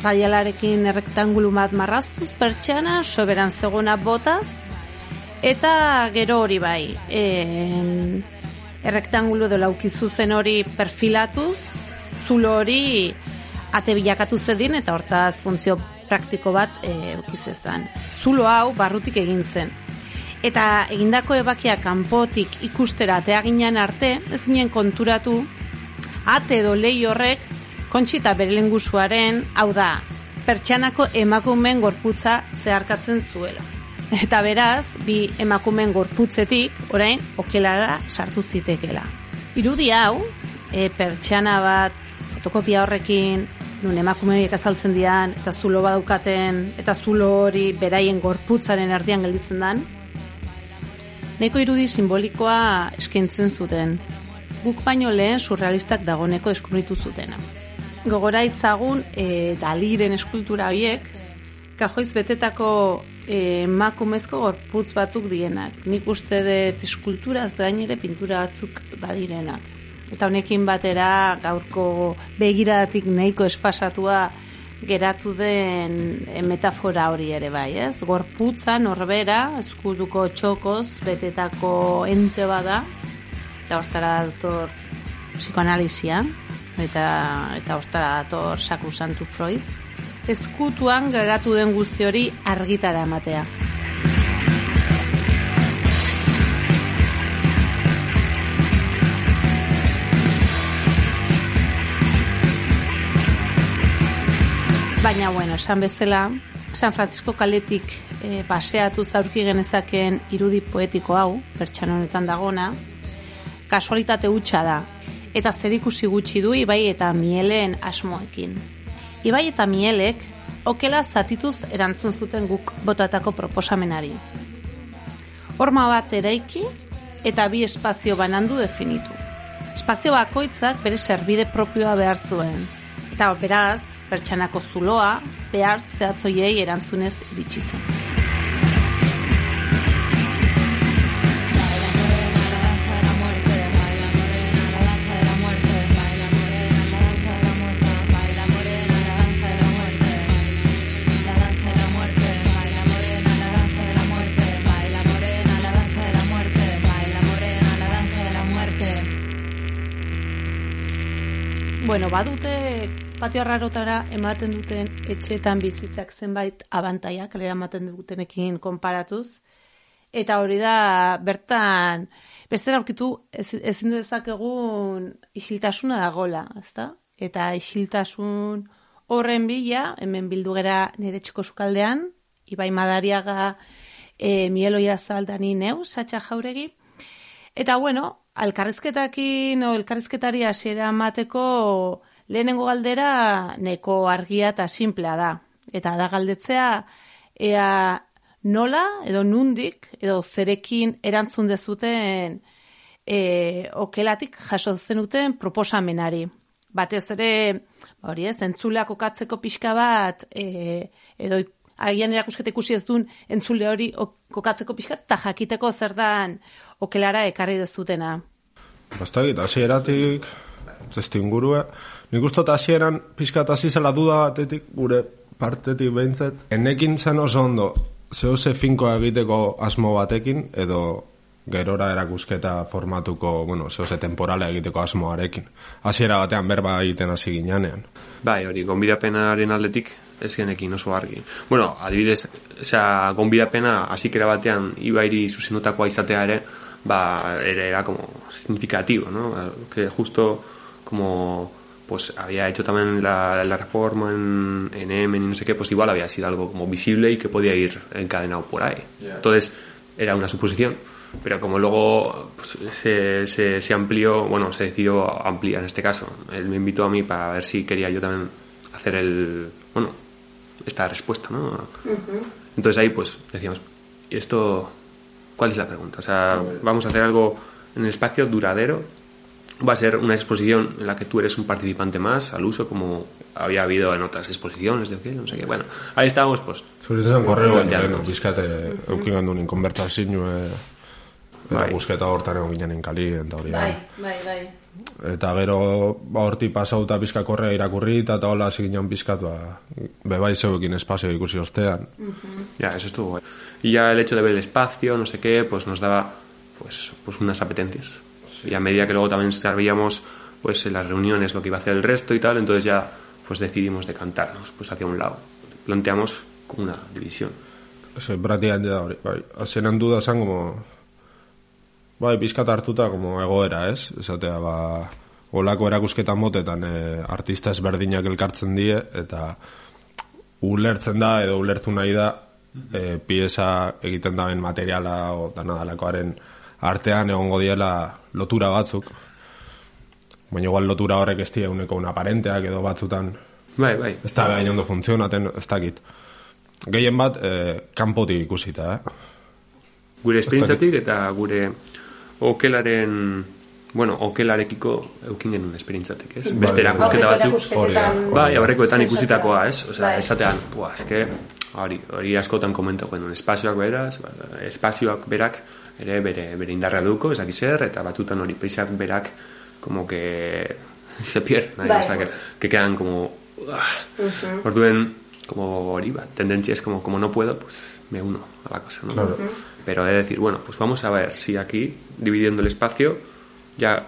radialarekin errektangulu bat marraztuz pertsiana, soberan zegona botaz, eta gero hori bai, en, errektangulu edo laukizu zen hori perfilatuz, zulo hori ate bilakatu zedin eta hortaz funtzio praktiko bat e, ukizezan. Zulo hau barrutik egin zen. Eta egindako ebakia kanpotik ikustera atea ginen arte, ez ginen konturatu, ate edo lehi horrek kontxita bere hau da, pertsanako emakumen gorputza zeharkatzen zuela. Eta beraz, bi emakumen gorputzetik, orain, okelara sartu zitekela. Irudi hau, e, pertsana bat, fotokopia horrekin, nun emakumeiek azaltzen dian, eta zulo badaukaten, eta zulo hori beraien gorputzaren erdian gelditzen dan, neko irudi simbolikoa eskaintzen zuten. Guk baino lehen surrealistak dagoneko deskubritu zutena. Gogora itzagun e, daliren eskultura horiek, kajoiz betetako e, emakumezko gorputz batzuk dienak. Nik uste dut eskulturaz gainere pintura batzuk badirenak eta honekin batera gaurko begiradatik nahiko espasatua geratu den eh, metafora hori ere bai, ez? Gorputza norbera, eskuduko txokoz, betetako ente bada, eta hortara dator psikoanalizia, eta, eta hortara dator sakusantu Freud. Ezkutuan geratu den guzti hori argitara ematea. Baina, bueno, esan bezala, San Francisco kaletik e, paseatu zaurki genezakeen irudi poetiko hau, pertsan honetan dagona, kasualitate hutsa da, eta zer ikusi gutxi du Ibai eta Mieleen asmoekin. Ibai eta Mielek, okela zatituz erantzun zuten guk botatako proposamenari. Horma bat eraiki eta bi espazio banandu definitu. Espazio bakoitzak bere serbide propioa behar zuen. Eta beraz, pertsanako zuloa, behar zehatzoiei erantzunez iritsi zen. Bueno, badute patio arrarotara ematen duten etxeetan bizitzak zenbait abantaia, kalera ematen dutenekin konparatuz. Eta hori da, bertan, beste aurkitu ezin dezakegun isiltasuna da gola, ezta? Eta isiltasun horren bila, hemen bildu gera nire txiko sukaldean, Ibai Madariaga, e, Mieloia Zaldani neu, Satxa Jauregi. Eta bueno, alkarrizketakin o elkarrizketari hasiera mateko Lehenengo galdera neko argia eta simplea da. Eta da galdetzea ea nola edo nundik edo zerekin erantzun dezuten e, okelatik jaso zenuten proposamenari. Batez ere, hori ez, entzuleak okatzeko pixka bat, e, edo agian erakusketa ikusi ez duen entzule hori kokatzeko pixka, eta jakiteko zer dan okelara ekarri dezutena. Basta egit, hasi eratik, testu ingurua, Nik uste hasieran pixka eta zela duda batetik, gure partetik behintzet. Enekin zen oso ondo, zeo ze finko egiteko asmo batekin, edo gerora erakusketa formatuko, bueno, zeo ze temporala egiteko asmoarekin. Hasiera batean berba egiten hasi ginean. Bai, hori, gonbidapenaren aldetik, ez genekin oso argi. Bueno, adibidez, osea, gonbidapena hasikera batean ibairi zuzenutakoa izatea ere, ba, ere era como significativo, no? Que justo como pues había hecho también la, la reforma en, en M y no sé qué, pues igual había sido algo como visible y que podía ir encadenado por ahí. Entonces, era una suposición. Pero como luego pues, se, se, se, amplió, bueno, se decidió ampliar en este caso. Él me invitó a mí para ver si quería yo también hacer el, bueno, esta respuesta, ¿no? Uh -huh. Entonces ahí pues decíamos, ¿y esto cuál es la pregunta? O sea, vamos a hacer algo en el espacio duradero va a ser una exposición en la que tú eres un participante más al uso, como había habido en otras exposiciones, de qué, no sé qué. Bueno, ahí estamos, pues. Zure zen korreo baino, Plantearnos. lehen, bizkate, eukin gandu nin konbertsazio, e, eta Bai. busketa hortan egon ginen kali, eta hori. Bai, bai, bai. Eta gero, ba, horti pasauta pizka korrea irakurri, eta eta hola hasi ginen pizkat, ba, bebai zeuekin espazio ikusi ostean. Ya, eso estuvo guay. Y ya el hecho de ver el espacio, no sé qué, pues nos daba pues, pues unas apetencias. Y a medida que luego también sabíamos pues en las reuniones lo que iba a hacer el resto y tal, entonces ya pues decidimos decantarnos pues hacia un lado. Planteamos como una división. Ese, pratikan da hori, bai. Azienan duda zen, como, bai, pizkat hartuta, como egoera, ez? Esatea, ba, olako erakusketan motetan e, artista ezberdinak elkartzen die, eta ulertzen da, edo ulertu nahi da, e, pieza egiten daben materiala, o danadalakoaren artean egongo diela lotura batzuk, baina igual lotura horrek ez die uneko un aparenteak edo batzutan Bai, bai. ez da behain ondo funtzionaten, ez dakit. Gehien bat, e, kanpotik ikusita, eh? Gure esperientzatik eta gure okelaren bueno, okelarekiko eukin genuen esperientzatik, ez? Beste Bai, erakusketa Aurreko batzuk. Bai, aurrekoetan ikusitakoa, ez? Osea, Bai. esatean, buah, eske, hori, hori askotan komentau genuen, espazioak beraz, ba, espazioak berak ere bere, bere indarra duko, ezaki zer, eta batzutan hori paisak berak, como que se pierden, Bai. o sea, que, que quedan como, uah, orduen, como hori, ba, tendencia es como, como no puedo, pues me uno a la cosa, ¿no? Claro. Pero he de decir, bueno, pues vamos a ver si aquí, dividiendo el espacio, ya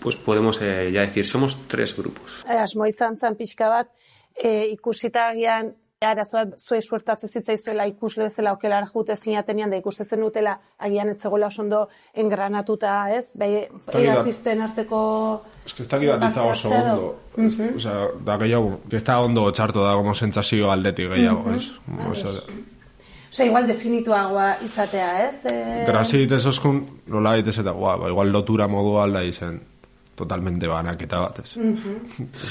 pues podemos eh, ya decir, somos tres grupos. Eh, asmo izan zen pixka bat, e, ikusita agian arazoa zuei suertatzen zitzaizuela ikusle bezala okelara jute zinatenean da ikuste zen utela agian etzegoela oso ondo engranatuta, ez? Bai, artisten arteko Es que ez dakit ditza oso parte hartzea ondo. Es- Osea, da gehiago, que ez da ondo txarto da como sentsazio aldetik gehiago, ez? Osea, Osea, igual definituagoa izatea, ez? E, Grasi ditez oskun, nola ditez eta, guau, ba, igual lotura modu alda izen, totalmente banaketa bat, ez?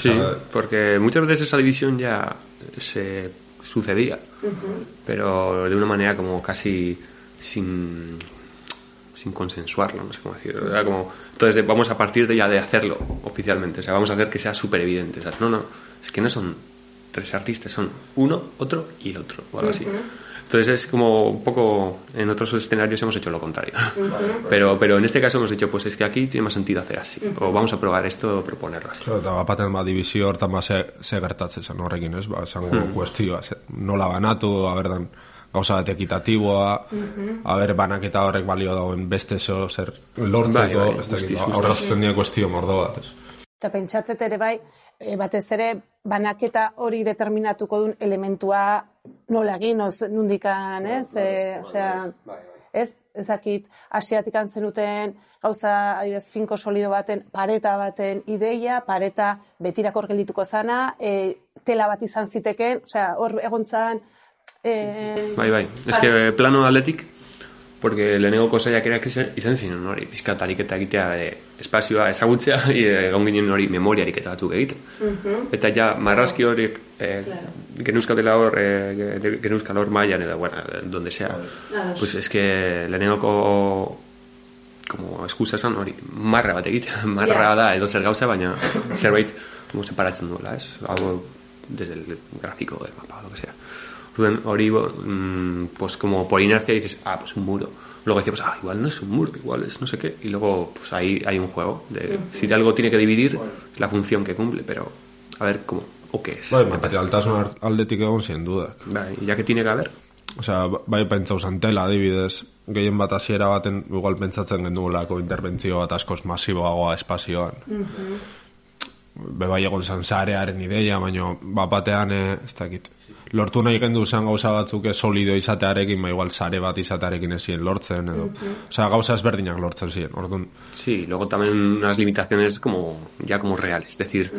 Sí, porque muchas veces esa división ya se sucedía, pero de una manera como casi sin sin consensuarlo, no sé cómo decirlo. Era como, entonces vamos a partir de ya de hacerlo oficialmente, o sea, vamos a hacer que sea súper evidente. O sea, no, no, es que no son tres artistas, son uno, otro y el otro, o algo así. Entonces es como un poco, en otros escenarios hemos hecho lo contrario. pero, pero en este caso hemos dicho, pues es que aquí tiene más sentido hacer así, o vamos a probar esto o proponerlo así. Claro, eta bapaten ba, divizio hortan ba, ze, ze gertatzen zen horrekin, ez? Ba, esango Hmm. kuestioa, ze, nola banatu, aberdan, gauza bat ekitatiboa, aber banaketa horrek balio dagoen beste zo, zer, lortzeko, Bai, bai, ez dakit, guztiz, guztiz. aurrazten dira kuestio mordo bat, ez? Eta pentsatzet ere bai, e, batez ere banaketa hori determinatuko duen elementua nola egin, oz, nundikan, ez? E, osea, ez? Ezakit, asiatik zenuten gauza, adibidez, finko solido baten, pareta baten ideia, pareta betirakor geldituko zana, e, tela bat izan ziteken, osea, hor egontzan, e, Bai, bai. Ez que plano atletik, porque lehenengo kosaiak ere izan izan ziren hori, pizkat ariketa egitea e, espazioa ezagutzea, e, egon ginen hori memoria ariketa batzuk egiten. Eta ja, marrazki horiek e, geneuzkatela hor, e, ge- geneuzkal hor mailan edo, bueno, donde sea. Pues es que lehenengoko como excusa esan hori, marra bat egitea, marra da edo zer gauza, baina zerbait como separatzen duela, ez? Algo desde el gráfico del mapa lo que sea. Orduan, hori, bo- mm, pues como por inercia dices, ah, pues un muro. Luego decíamos, ah, igual no es un muro, igual es no sé qué. Y luego, pues ahí hay un juego. De, Si algo tiene que dividir, es la función que cumple, pero a ver cómo, o qué es. Bai, materialtasun ar- aldetik egon zien dudak. Bai, ya que tiene que haber, Osea, bai pentsau zantela, adibidez, gehien bat hasiera baten igual pentsatzen gendugulako interbentzio bat askoz masiboagoa espazioan. Bebai egon zan zarearen ideia, baina bat batean, eh, ez dakit, lortu nahi gendu zen gauza batzuk solido izatearekin, ba igual sare bat izatearekin ezien lortzen, edo. Osea, gauza ezberdinak lortzen ziren, orduan. Sí, luego también unas limitaciones como ya como reales. Es decir,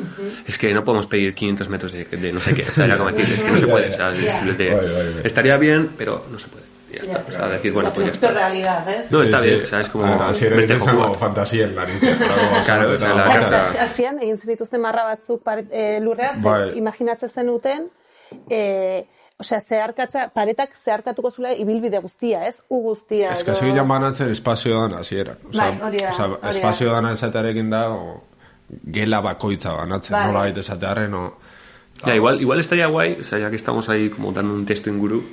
es que no podemos pedir 500 metros de, de no sé qué. O sea, era como decir, es que no se puede. O sea, es estaría bien, pero no se puede. Ya está. O sea, decir, bueno, la pues ya está. realidad, ez? No, está bien. O sea, es como... Hasiera beste ez izango joko bat. fantasien laritzen. Claro, o sea, la Hasian, egin zenituzten marra batzuk pare, e, lurreaz, imaginatzen zenuten, e, osea, zeharkatza, paretak zeharkatuko zula ibilbide guztia, ez? U guztia. Ez que edo- segilan banatzen espazio dan hasieran. Bai, hori da, da. espazio dan esatearekin da, o, gela bakoitza banatzen, Bai. nola baita esatearen, o... Ya, igual, igual estaría guay, o sea, ya que estamos ahí como dando un texto en gurú,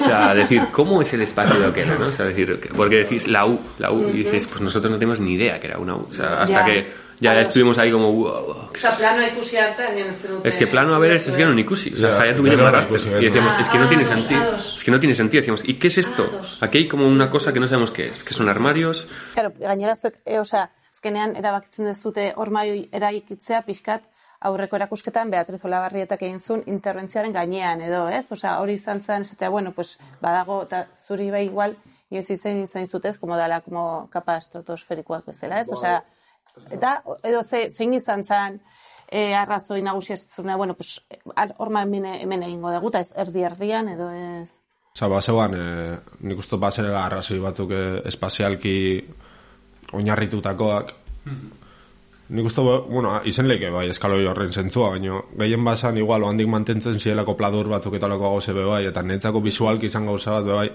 o sea, decir, ¿cómo es el espacio de Oquela, no? O sea, decir, que- porque decís la U, la U, y dices, pues nosotros no tenemos ni idea que era una U, o sea, hasta Ya. que ya Claro. estuvimos ahí como, wow, wow, Osa, plano ikusi egin zenuten. Es que plano, a ver, es, es que no ni cusi. O sea, Ya, no raster. cusi, Y decíamos, Ah, es que no tiene sentido. ah, dos. Es que no tiene sentido. Decíamos, ¿y qué es esto? Ah, dos. Aquí hay como una cosa que no sabemos qué es. Que son armarios. Claro, gainera zuek, e, osea, azkenean erabakitzen dezute ormai eraikitzea pixkat aurreko erakusketan Beatriz Olabarrietak egin zuen interbentzioaren gainean edo, ez? Osea, hori izan zen, esatea, bueno, pues, badago, eta zuri bai igual, inoiz izan izan zutez, como dala, como kapa estratosferikoak bezala, ez? Osea, eta, edo ze, zein izan zen, e, arrazoi nagusia ez zuna, bueno, pues, horma hemen, hemen egingo dugu, eta ez erdi-erdian, edo ez... Osa, bazegoan, e, nik uste bazera arrazoi batzuk e, espazialki oinarritutakoak. Nik uste, bueno, izen leke bai, eskaloi horren zentzua, baina gehien basan igual, handik mantentzen zielako pladur batzuk eta olako gauze bai, eta netzako visualki izan gauza bat bai,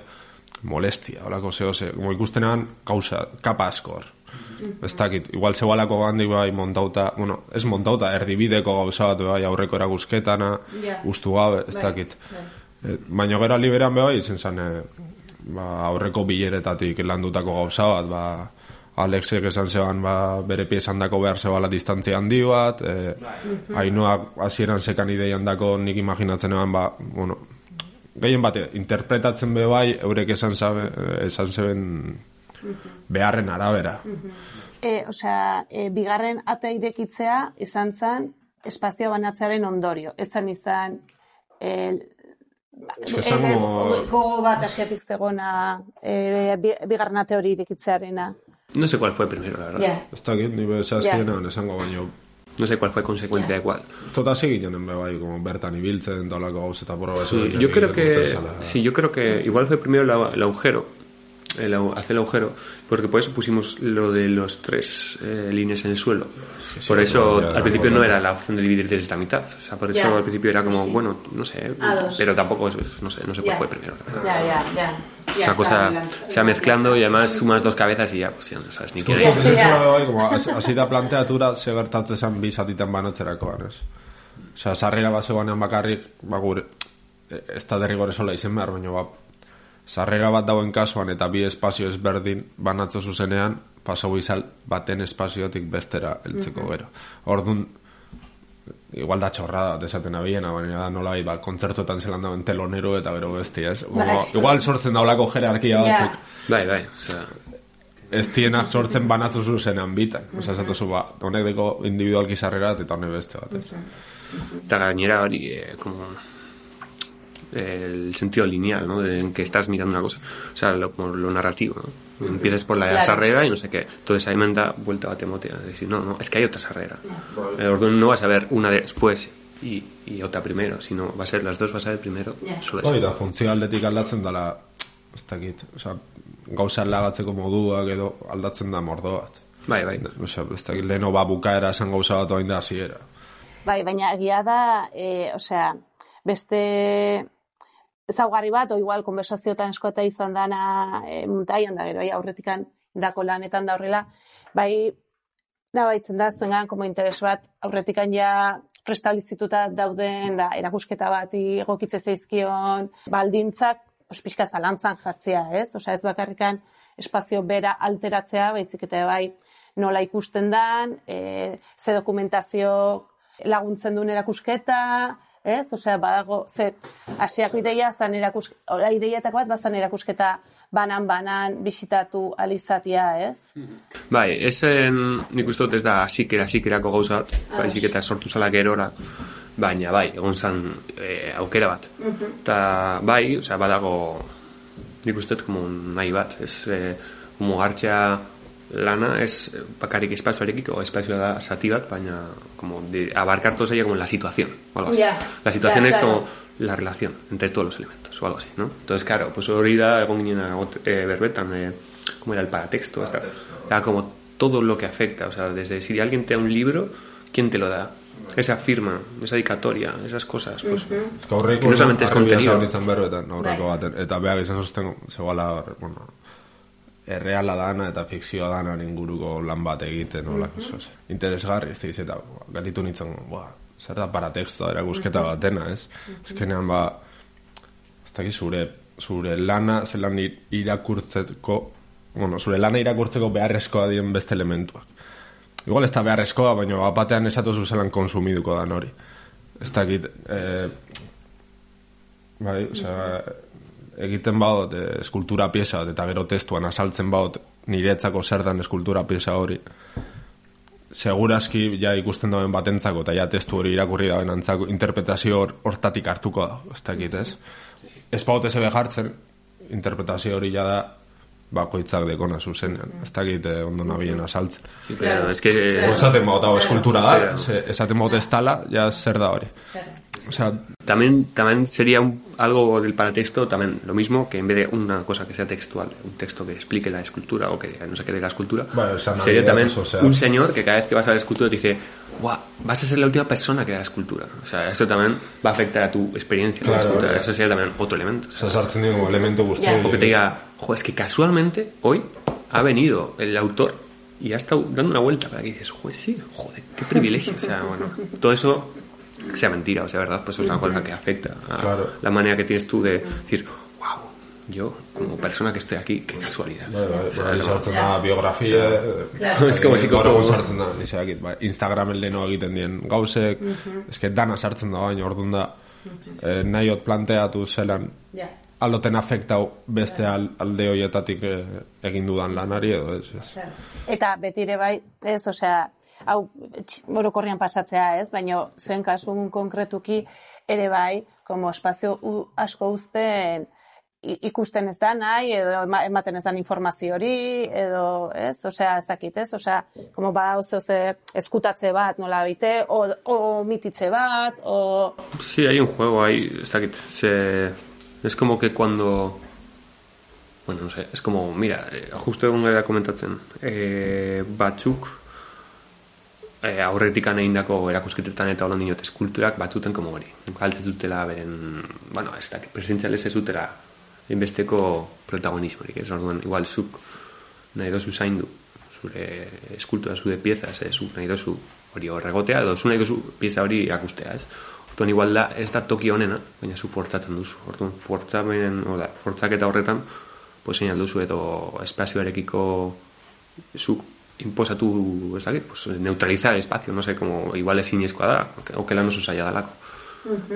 molestia, olako zeo ze, como ikustenean gauza, kapa asko hor. Ez dakit, igual zegoalako handik bai montauta, bueno, ez montauta, erdibideko gauza bat bai aurreko erakusketana, Ja. ustu gabe, ez dakit. Eh, Baina gero liberan be bai, izen zen, eh, ba, aurreko bileretatik landutako gauza bat, ba, Alexek esan zeban ba, bere piezan dako behar zebala distantzia handi bat, e, hainoak hasieran sekan ideian dako nik imaginatzen eban, ba, bueno, gehien bate, interpretatzen be bai, eurek esan, zabe, esan zeben beharren arabera. E, osea, e, bigarren ata irekitzea izan zen espazio banatzearen ondorio. Etzan izan e, Ez que esango- gogo bat asiatik zegona e, bi- bigarren ate hori irekitzearena. No sé cuál fue primero, la verdad. Ja. Ez dakit, ni be zehazkienan esango baino, No sé cuál fue consecuencia de cuál. Tota ziginen be bai, como bertan ibiltzen, eta olako gauz eta proba Sí, yo creo que sí, yo creo que igual fue primero la- el agujero, el, hacer el agujero, porque por eso pusimos lo de los tres eh, líneas en el suelo. Por eso ya, al principio ya. no era la opción de dividir desde la mitad, o sea, por eso Ya. al principio era como bueno, no sé, pero tampoco es, no sé, no sé cuál Ya. fue primero. verdad. Ja, ja, ja. Es una cosa se va mezclando y además sumas dos cabezas y ya, pues ya no sabes ni quién Ya. es. Hasi da planteatura ze gertatzen zen bi zatitan banatzerakoan, ez? Osea, sarrera bat zegoenean bakarrik, ba gure, e, ez da derrigore sola izen behar, baina ba, sarrera bat dauen kasuan eta bi espazio ezberdin banatzo zuzenean, pasau izal baten espaziotik bestera heltzeko gero. Orduan, igual da txorrada bat esaten abiena, baina da nola ba, kontzertuetan zelan dauen telonero eta gero besti, ez? Como, igual sortzen daulako jerarkia Ja. batzuk Bai, bai, o sea, ez tienak sortzen banatzu zuzenean bitan. Osa, esatu ba, honek deko individualki sarrera eta honek beste bat, ez? Eta gainera hori, eh, como el sentido lineal, ¿no? De, en que estás mirando una cosa. O sea, lo, como lo narrativo, ¿no? Empiezas por la Claro. sarrera y no sé qué. Entonces ahí me da vuelta a temotea. De decir, no, no, es que hay otra sarrera. El orden no vas a ver una después y, y otra primero, sino va a ser las dos, vas a ver primero. Ya. Solo Hoi eso. da, funtzio aldetik aldatzen dela, ez dakit, osa, gauza alagatzeko moduak edo aldatzen da mordo bat. Bai, bai. Osa, ez dakit, leheno ba bukaera esan gauza bat oain da hasiera. Bai, baina egia da, e, osea, beste ezaugarri bat, o igual konversazioetan eskota izan dana e, muntaian da gero, bai, aurretikan dako lanetan da horrela, bai, nabaitzen da, zuengan, como interes bat, aurretikan ja prestablizituta dauden, da, erakusketa bat egokitze zeizkion, baldintzak, pues, pixka zalantzan jartzea, ez? Osea, ez bakarrikan espazio bera alteratzea, baizik eta bai, nola ikusten dan, e, ze dokumentazio laguntzen duen erakusketa, ez? Osea, badago, ze, asiako ideia zan erakus, ora ideiatako bat, bazan erakusketa banan-banan bisitatu alizatia, ez? Bai, esen nik uste dut ez da hasikera hasikerako gauza bat, baizik eta sortu zala gerora, baina bai, egon zan e, aukera bat. Eta bai, osea, badago nik uste dut como nahi bat, ez e, hartzea lana ez bakarrik espazioarekiko, espazioa da zati bat, baina como de abarcar todo sería como la situación, o algo así. Ya, La situación ya, es claro. como la relación entre todos los elementos o algo así, ¿no? Entonces, claro, pues hori da egon ginen eh, berbetan, eh, como era el paratexto, hasta, era como todo lo que afecta, o sea, desde si alguien te da un libro, ¿quién te lo da? esa firma, esa dedicatoria, esas cosas, pues, que aurreko Que no solamente es contenido. aurreko baten. Eta behar izan zuzten, zegoela, bueno, erreala dana eta fikzioa dana inguruko lan bat egiten, nola, interesgarri, ez diz, eta ba, galitu nintzen, ba, zer da paratextoa erakusketa batena, ez? Ezkenean, ba, ez dakit zure, zure lana, zelan ir- irakurtzeko, bueno, zure lana irakurtzeko beharrezkoa dien beste elementuak. Igual ez da beharrezkoa, baina bat batean esatu zu zelan konsumiduko dan hori. Ez dakit, eh, bai, osea, egiten badot eh, eskultura pieza bat, eta gero testuan asaltzen badot niretzako zer dan eskultura pieza hori, segurazki ja ikusten dauen batentzako eta ja testu hori irakurri dauen antzako interpretazio hor- hortatik hartuko da, ez dakit, ez? Ez baut jartzen, interpretazio hori ja da bakoitzak dekona zuzenean, ez dakit eh, ondo nabilen asaltzen. Pero es que... Esaten baut hau eskultura da, esaten baut ez tala, ja zer da hori. Osea, También, también sería un- algo del paratexto, también lo mismo, que en vez de una cosa que sea textual, un texto que explique la escultura o que no sé qué de la escultura, Bueno, esa no sería también pues, o sea- un señor que cada vez que vas a la escultura te dice, guau, vas a ser la última persona que da la escultura. O sea, eso también va a afectar a tu experiencia con la Claro, escultura. claro. Eso sería también otro elemento. o sea, elementu guzti Ja. horiek. o que te diga, jo, es que casualmente hoy ha venido el autor y ha estado dando una vuelta para que dices, joder, sí, joder, qué privilegio. O sea, bueno, todo eso, que sea mentira o sea verdad, pues es una cosa que afecta a Claro. la manera que tienes tú de decir, wow, yo como persona que estoy aquí, qué casualidad. Biografia, Claro. eh, Es como si sartzen da, ni zeakit, bai, Instagramen leheno egiten dien gauzek, eske dana sartzen da baina orduan da, eh, nahiot planteatu zelan, Ja. aldoten afektau beste al, alde hoietatik eh, egin dudan lanari edo ez, ez. Eta betire bai, ez, osea, hau orokorrean pasatzea, ez, baina zuen kasun konkretuki ere bai, como espazio u, asko uzten ikusten ez da nahi, edo ema- ematen ez dan informazio hori, edo, ez, osea, ez dakit, ez, osea, como bada oso zer eskutatze bat, nola bite, o, o mititze bat, o... Sí, hay un juego ahí, está que se, es como que cuando, bueno, no sé, es como, mira, eh, justo egun gara komentatzen, eh, batzuk, eh, aurretikan egindako erakusketetan eta holan dinot eskulturak batzuten como hori. Galtzen dutela beren, bueno, ez dakit, presentziales ez dutela inbesteko protagonismorik, ez orduan, igual zuk nahi dozu zaindu, zure eskultura, zure pieza, ez zuk nahi dozu hori horregotea, edo zu nahi dozu pieza hori erakustea, ez? Orduan, igual da, ez da toki honena, baina zu fortzatzen duzu. Orduan, fortzamen, oda, fortzaketa horretan, pues alduzu edo espazioarekiko zuk imposatu, ez dakit, pues, neutralizar el espacio, no sé, como igual ez inezkoa da, okela no zaila dalako.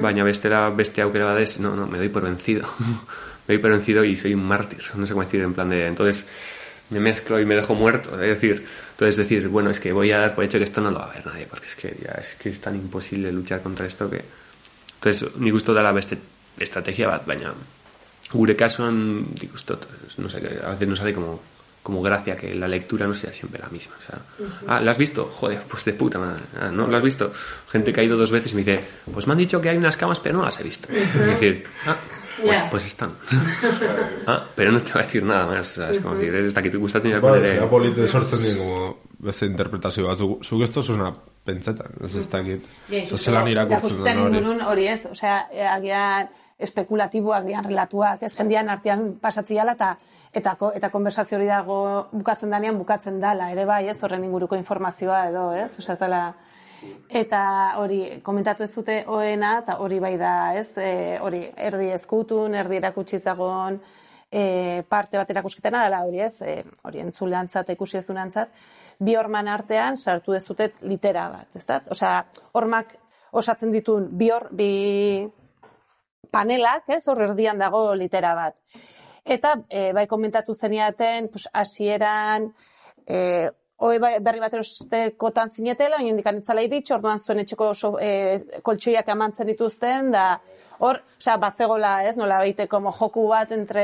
Baina bestera, beste aukera badez, no, no, me doy por vencido. me doy por vencido y soy un mártir, no sé cómo decir, en plan de, entonces me mezclo y me dejo muerto, es decir, entonces decir, bueno, es que voy a dar por hecho que esto no lo va a ver nadie, porque es que ya es que es tan imposible luchar contra esto que... Entonces, ni gusto da la beste estrategia bat, baina gure kasuan, nik uste dut, no sé, a veces nos hace como, como gracia que la lectura no sea siempre la misma. O sea, ah, ¿la has visto? Joder, pues de puta madre. Ah, ¿no? ¿Lo has visto? Gente que ha ido dos veces y me dice, pues me han dicho que hay unas camas, pero no las he visto. Y decir, ah, pues, Ya. pues están. ah, pero no te va a decir nada más. O sea, es como decir, hasta que te gusta tener Bai, poner... zera polite sortzen dien, como, beste interpretazio bat, zuk, zuk ez tozuna pentsetan, ez ez dakit. Osa, zelan irakurtzen Irakurtzen den hori. ingunun hori ez, osea, e, agian espekulatiboak, agian relatuak, ez jendian artean pasatziala eta eta, eta konversazio hori dago bukatzen danean bukatzen dala, ere bai, ez, horren inguruko informazioa edo, ez, osea, ez dela, eta hori komentatu ez dute hoena, eta hori bai da, ez, e, hori erdi eskutun, erdi erakutsiz dagoen e, parte bat erakusketena dela hori ez, e, hori entzuleantzat, ikusi ez duenantzat, bi horman artean sartu dezutet litera bat, ez da? Osea, hormak osatzen ditun bi hor, bi panelak, ez, hor erdian dago litera bat. Eta e, bai komentatu zeniaten, pues, hasieran e, Oe bai- berri bat erostekotan zinetela, oin indikan itzala iritsi, orduan zuen etxeko so, e, koltsoiak emantzen dituzten, da hor, osea, bazegola, ez, nola baite, como joku bat entre,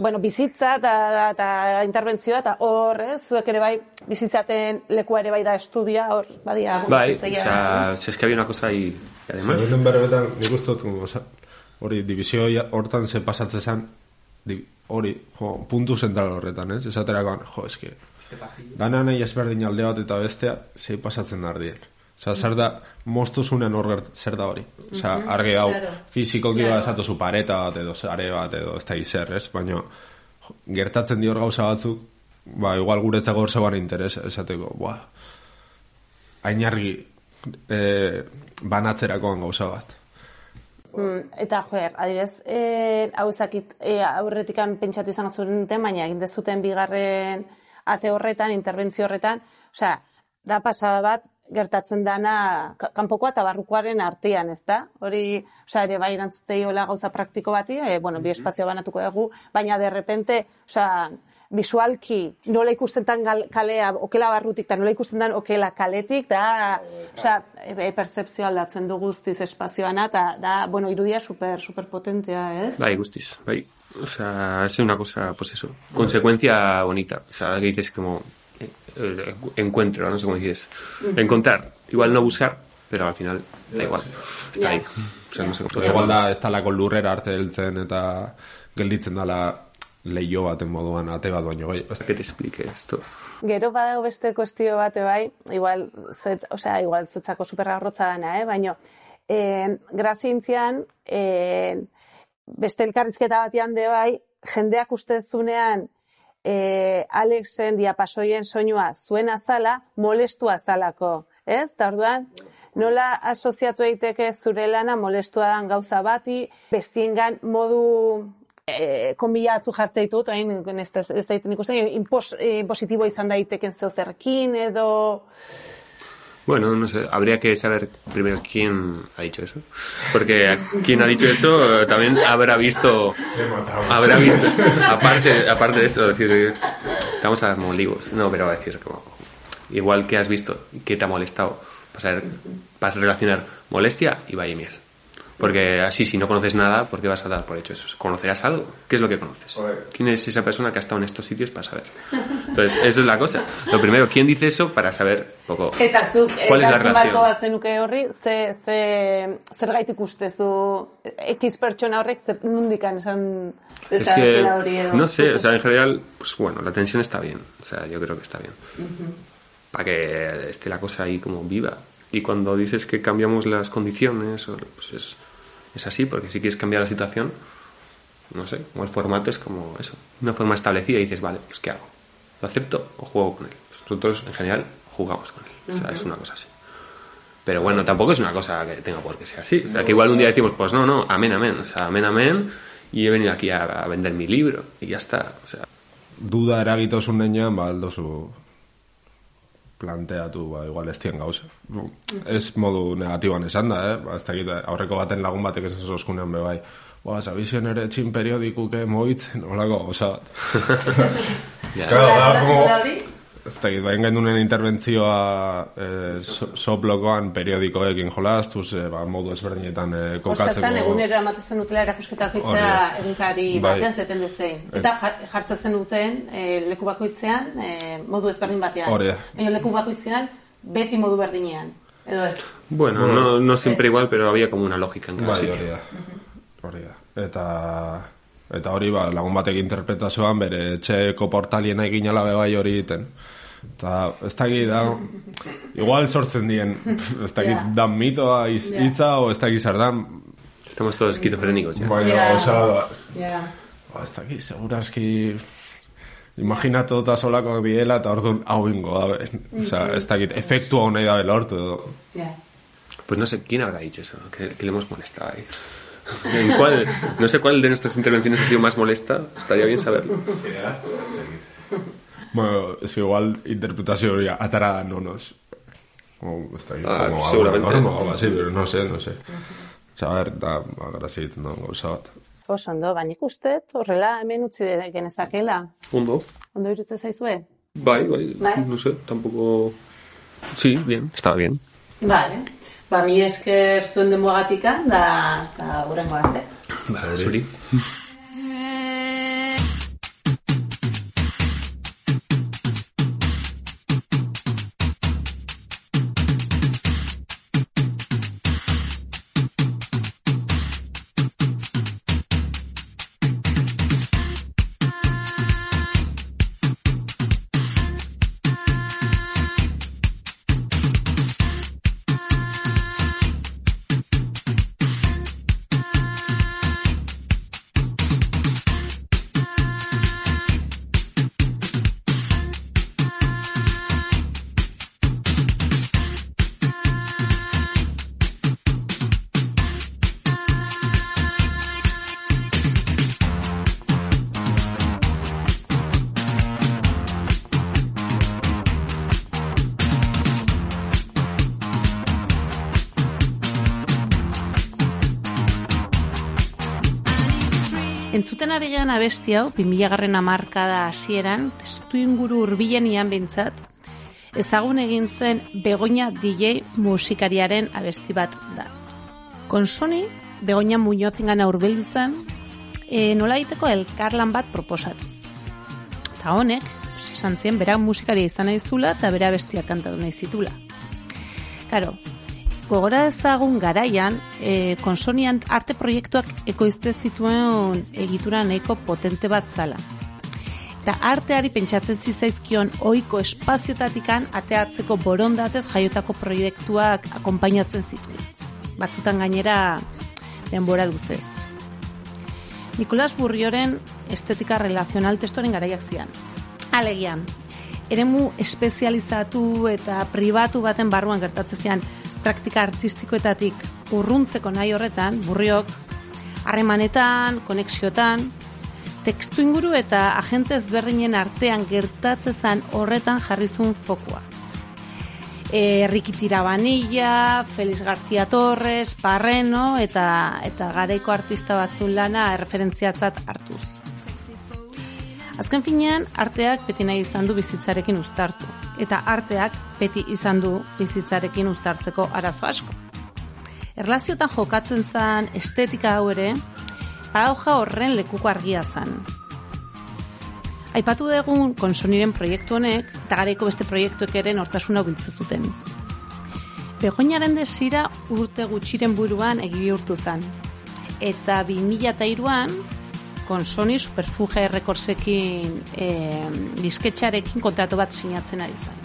bueno, bizitza eta, interbentzioa, eta hor, ez, zuek ere bai, bizitzaten lekua ere bai da estudia, hor, badia, Bai, o bizitzaia, sea, si es que había una cosa ahí, y además... Zerbetan berbetan, nik uste dut, hori, divizio hortan ze pasatzen hori, jo, puntu zentral horretan, ez? Esaterakoan, jo, eske, dana nahi ezberdin alde bat eta bestea, zei pasatzen da ardien. Osa, zer da, moztuzunen hor zer da hori. Osa, argi hau, Claro. fizikoki claro. esatu zu pareta bat edo sare bat edo ez da izer, ez? Baina, jo, gertatzen dior gauza batzuk, ba, igual guretzako hor zegoen interes, esateko, ba, ainargi e, banatzerakoan gauza bat. Mm, eta joer, adibidez, eh hau ezakit e, aurretikan pentsatu izan zuen baina egin dezuten bigarren ate horretan, interbentzio horretan, osea, da pasada bat gertatzen dana ka- kanpokoa eta barrukoaren artean, ez da? Hori, osea, ere bai erantzutei hola gauza praktiko bati, e, bueno, bi espazio banatuko dugu, baina de repente, osea, visualki nola ikusten gal- kalea, okela barrutik, eta nola ikusten dan okela kaletik, da, osea, e, percepzio aldatzen du guztiz espazioana, eta da, bueno, irudia super, super potentea, ez? Bai, guztiz, bai. O sea, es una cosa, pues eso, consecuencia bonita. O sea, que dices como eh, encuentro, no sé cómo dices. Encontrar, igual no buscar, pero al final da igual. Está ahí. O sea, no sé cómo igual da, ez talako lurrera arte heltzen eta gelditzen dala leio baten moduan ate bat baino bai. Que te explique esto. Gero badago beste kuestio bate bai, igual, zet, osea, igual zutzako superarrotza dana, eh? baina eh, grazintzian eh, beste elkarrizketa batean de bai, jendeak ustezunean eh, Alexen diapasoien soinua zuen azala, molestua azalako, ez? Eta orduan, nola asoziatu daiteke zure lana molestua dan gauza bati, bestiengan modu eh, konbilatzu jartze ditut, hain ez, daiten ikusten, impos, eh, impositibo izan daiteken zeozerrekin edo... Bueno, no sé, habría que saber primero quién ha dicho eso. Porque quien ha dicho eso eh, también habrá visto. Habrá visto. Aparte, aparte de eso, decir, estamos a moligos. No, pero decir, como. Igual que has visto, que te ha molestado. A, ver, vas a relacionar molestia y valle miel. Porque así, si no conoces nada, ¿por qué vas a dar por hecho eso? ¿Conocerás algo? ¿Qué es lo que conoces? ¿Quién es esa persona que ha estado en estos sitios para saber? Entonces, eso es la cosa. Lo primero, ¿quién dice eso para saber poco? Eta zuk, ¿Cuál es la relación? horri, ze, ze, zer gaitik ustezu, X pertsona horrek, zer nundikan esan Es que, edo. no sé, o sea, en general, pues bueno, la tensión está bien. O sea, yo creo que está bien. Para que esté la cosa ahí como viva. Y cuando dices que cambiamos las condiciones, pues es, es así, porque si quieres cambiar la situación, no sé, como el formato es como eso, una forma establecida y dices, vale, pues ¿qué hago? ¿Lo acepto o juego con él? Pues nosotros, en general, jugamos con él. O sea, es una cosa así. Pero bueno, tampoco es una cosa que tenga por qué ser así. O sea, que igual un día decimos, pues no, no, amén, amén. O sea, amén, amén. Y he venido aquí a, a vender mi libro. Y ya está. O sea, duda eragitozun denean, ba, aldozu planteatu, ba, igual ez dien gauza. Ez modu negatiboan esan da, eh? Ba, ez dakit, aurreko baten lagun batek esan zozkunean be bai. Ba, zabizien ere txin periodikuke mogitzen, holako gauza bat. ya. Claro, da, como... Ez dakit, bain gendunen interbentzioa eh, so, soplokoan periodikoekin jolastuz, eh, ba, modu ezberdinetan eh, kokatzeko... Kostatzen egunero ematen utela erakusketak Hori itzea da. egunkari Bai. batez, depende zein. Eta jar- jartzen zen duten eh, leku bakoitzean eh, modu ezberdin batean. Hori da. Baina leku bakoitzean beti modu berdinean. Edo ez. Bueno, no, no siempre igual, pero había como una lógica en cada Bai, sitio. hori da. Hori da. Eta eta hori ba, lagun batek interpretazioan bere etxeko portalien egin alabe bai hori egiten. Eta ez dakit da, igual sortzen dien, ez dakit Ja. dan mitoa iz, Ja. hitza, o ez dakit zer dan, Estamos todos esquizofrénicos ya. baina, Ja. osea, Ja. ba, ez dakit, segurazki, imaginatu eta solako diela, eta orduan hau ingo da, osea, ez dakit, efektua honei da lortu edo. Ja. Pues no sé quién habrá dicho eso, que, que le hemos molestado ahí. ¿En cuál? No sé cuál de nuestras intervenciones ha sido más molesta, estaría bien saberlo. Bueno, es que igual interpretazio hori atara da nonos. Como, ez dakit, Ah, como algo seguramente. norma o así, pero no sé, no sé. O sea, a ver, da, ba, grazia egiten duen gauza bat. Oso ondo, baina ikusten horrela hemen utzi genezakela. Ondo. Ondo irutzen zaizue? Bai, bai, Bai. no sé, tampoco... Sí, bien, estaba bien. Vale. Ba, mi esker zuen denbogatika, da, da urrengo arte. Ba, zuri. Gehan abesti hau, 2000 garren amarkada hasieran, testu inguru urbilen ian bintzat, ezagun egin zen Begoña DJ musikariaren abesti bat da. Konsoni, Begoña Muñoz ingana zen, e, nola egiteko elkarlan bat proposatuz. Eta honek, esan zien, bera musikaria izan nahi zula eta bera bestia kantatu nahi zitula. Karo, gogora ezagun garaian, e, konsonian arte proiektuak ekoizte zituen egitura nahiko potente bat zala. Eta arteari pentsatzen zizaizkion ohiko espaziotatikan ateatzeko borondatez jaiotako proiektuak akonpainatzen zituen. Batzutan gainera denbora luzez. Nikolas Burrioren estetika relazional testoren garaiak zian. Alegian, eremu espezializatu eta pribatu baten barruan gertatzen zian praktika artistikoetatik urruntzeko nahi horretan, burriok, harremanetan, konexiotan, tekstu inguru eta agente ezberdinen artean gertatzezan horretan jarrizun fokua. E, Rikitira Banilla, Feliz García Torres, Parreno eta, eta gareiko artista batzun lana referentziatzat hartuz. Azken finean, arteak beti nahi izan du bizitzarekin uztartu. Eta arteak beti izan du bizitzarekin uztartzeko arazo asko. Erlaziotan jokatzen zen estetika hau ere, badauja horren lekuko argia zen. Aipatu dugun konsoniren proiektu honek, eta gareiko beste proiektuek ere nortasuna biltze zuten. Begoinaren desira urte gutxiren buruan egibi urtu zen. Eta 2002an, konsoni superfuge errekorsekin e, disketxarekin kontratu bat sinatzen ari zen.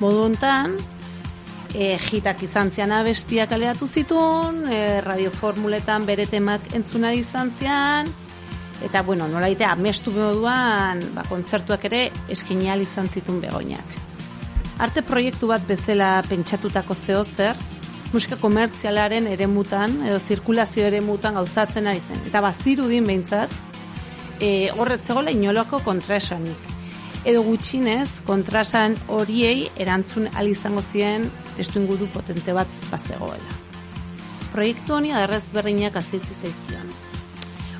Modu hontan, e, jitak izan zian abestiak aleatu zituen, e, radioformuletan bere temak entzunari izan zian, eta bueno, nola ite, amestu moduan, ba, kontzertuak ere eskinial izan zituen begoinak. Arte proiektu bat bezala pentsatutako zeo zer, musika komertzialaren ere mutan, edo zirkulazio ere mutan gauzatzen ari zen. Eta bazirudin behintzat, e, horretzegola inoloko kontraesanik. Edo gutxinez, kontrasan horiei erantzun izango zien testu inguru potente bat bazegoela. Proiektu honi aderrez berdinak azitzi zaizkion.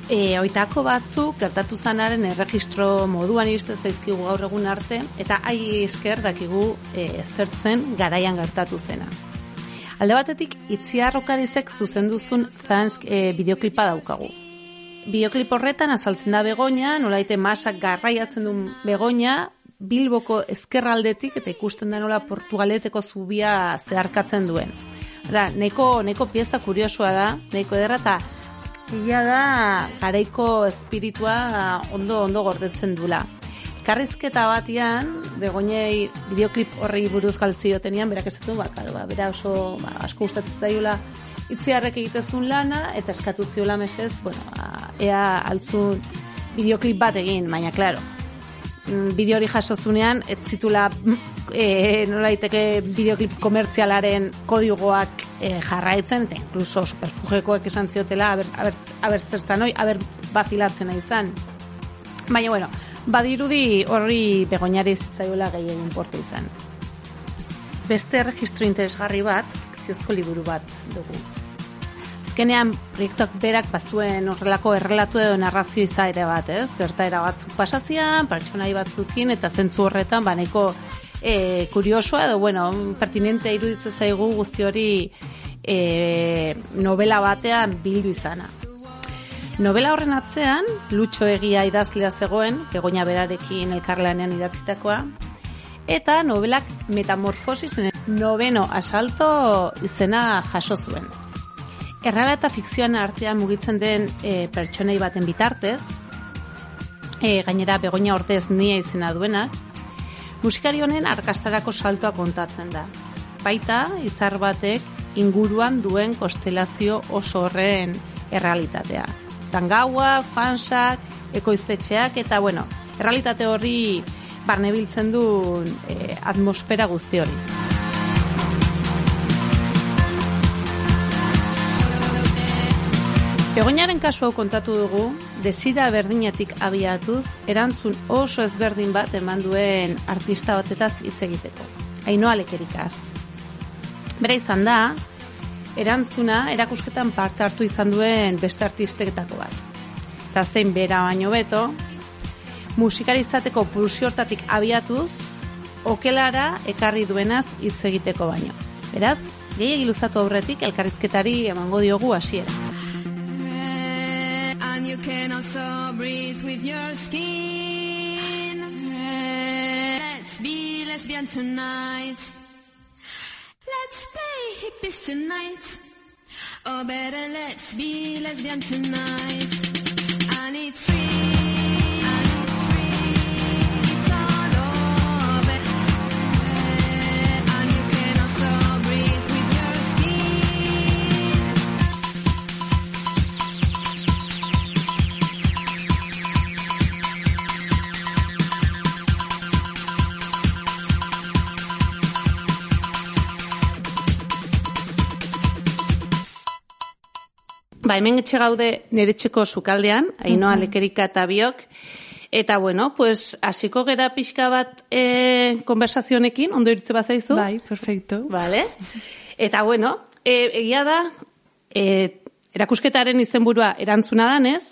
E, oitako batzuk gertatu zanaren erregistro moduan iriste zaizkigu gaur egun arte, eta ai esker dakigu e, zertzen garaian gertatu zena. Alde batetik, itziarrokarizek zuzenduzun zansk e, bideoklipa daukagu bideoklip horretan azaltzen da begonia, nolaite masak garraiatzen duen begonia, Bilboko ezkerraldetik eta ikusten da nola Portugaleteko zubia zeharkatzen duen. Da, neko, neko pieza kuriosua da, neko edera eta Ia da, garaiko espiritua ondo ondo gordetzen dula. Karrizketa batian, begoinei bideoklip horri buruz galtziotenian, berak esatu, ba, ba, bera oso ba, asko gustatzen zaiola itziarrek egitezun lana, eta eskatu ziola mesez, bueno, ba, ea altzun bideoklip bat egin, baina, klaro, mm, bideo hori jasozunean, ez zitula e, nola iteke bideoklip komertzialaren kodigoak e, jarraitzen, eta inkluso superfugekoak esan ziotela, aber, aber, aber zertzan hoi, aber bafilatzen izan. Baina, bueno, badirudi horri begoinari zitzaiola gehiagin portu izan. Beste registro interesgarri bat, fikziozko liburu bat dugu. Azkenean, proiektuak berak bazuen horrelako errelatu edo narrazio izaire bat, ez? Gertaera batzuk pasazian, pertsonai batzukin, eta zentzu horretan, baneiko e, kuriosoa, edo, bueno, pertinente iruditzen zaigu guzti hori e, novela batean bildu izana. Novela horren atzean, lutxo egia idazlea zegoen, egoina berarekin elkarlanean idatzitakoa, eta novelak metamorfosis noveno asalto izena jaso zuen. Errala eta fikzioan artean mugitzen den e, pertsonei baten bitartez, e, gainera begonia ordez nia izena duena, musikari honen arkastarako saltoa kontatzen da. Baita, izar batek inguruan duen kostelazio oso horren errealitatea. Zangaua, fansak, ekoiztetxeak, eta bueno, errealitate horri barnebiltzen du e, atmosfera guzti hori. Begoinaren kasu hau kontatu dugu, desira berdinetik abiatuz, erantzun oso ezberdin bat eman duen artista batetaz hitz egiteko. Ainoa lekerikaz. Bera izan da, erantzuna erakusketan parte hartu izan duen beste artisteketako bat. eta zein bera baino beto, musikari izateko pulsio hortatik abiatuz, okelara ekarri duenaz hitz egiteko baino. Beraz, gehiagi luzatu aurretik elkarrizketari emango diogu hasiera. And you can also breathe with your skin. Let's be lesbian tonight. Let's play hippies tonight. Or better, let's be lesbian tonight. And it's free. Ba, hemen etxe gaude nire etxeko sukaldean, ainoa lekerika eta biok, eta bueno, pues, hasiko gera pixka bat e, konversazionekin, ondo iritze bat zaizu? Bai, perfecto. Vale. Eta bueno, e, egia da, e, erakusketaren izenburua erantzuna danez,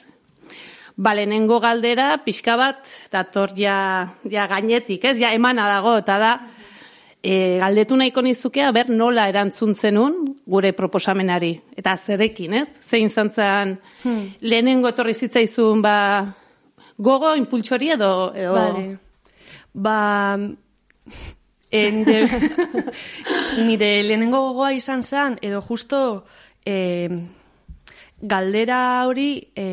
ba, lehenengo galdera pixka bat dator ja, ja gainetik, ez? Ja emana dago, eta da, e, galdetu nahiko nizukea, ber nola erantzun zenun gure proposamenari. Eta zerekin, ez? Zein zantzan lehenengo etorri zitzaizun, ba, gogo, impultsori edo... edo... Vale. Ba, e, nire, nire lehenengo gogoa izan zen, edo justo e, galdera hori e,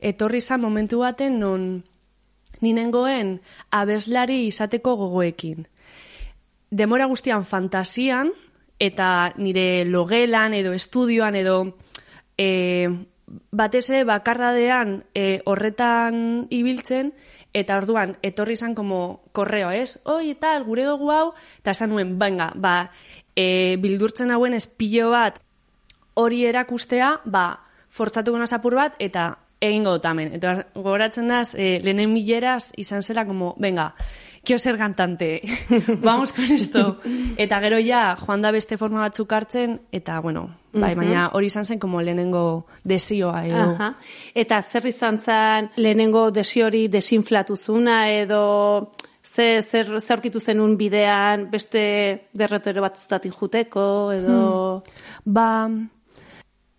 etorri zen momentu baten non ninengoen abeslari izateko gogoekin. Demora guztian fantasian, eta nire logelan edo estudioan edo e, batez ere bakardadean e, horretan ibiltzen, eta orduan etorri izan como korreo, ez? Oi, eta gure dugu hau, eta esan nuen, venga, ba, e, bildurtzen hauen espilo bat hori erakustea, ba, fortzatuko naz apur bat, eta egingo dut amen. Eta gogoratzen naz, e, lehenen mileraz izan zela como, venga, quiero ser cantante, vamos con esto. Eta gero ja, joan da beste forma batzuk hartzen, eta bueno, bai, baina hori izan zen como lehenengo desioa edo. Aha. Eta zer izan zen lehenengo desio hori desinflatu edo ze, zer, zer aurkitu zenun bidean beste derretore bat juteko edo... Ba,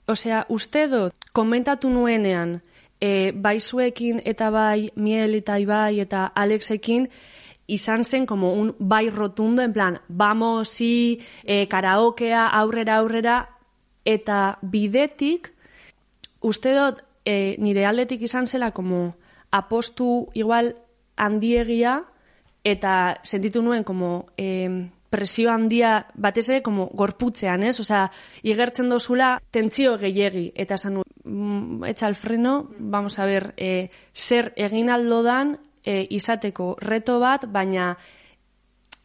osea, uste dut, komentatu nuenean, e, bai zuekin eta bai miel eta ibai eta Alexekin, izan zen como un bai rotundo, en plan, vamos, sí, e, karaokea, aurrera, aurrera, eta bidetik, uste dut, e, nire aldetik izan zela como apostu igual handiegia, eta sentitu nuen como eh, presio handia batez ere como gorputzean, ez? Osea, igertzen dozula tentzio gehiegi eta esan mm, etxa el freno, vamos a ver, eh, zer egin aldo dan eh, izateko reto bat, baina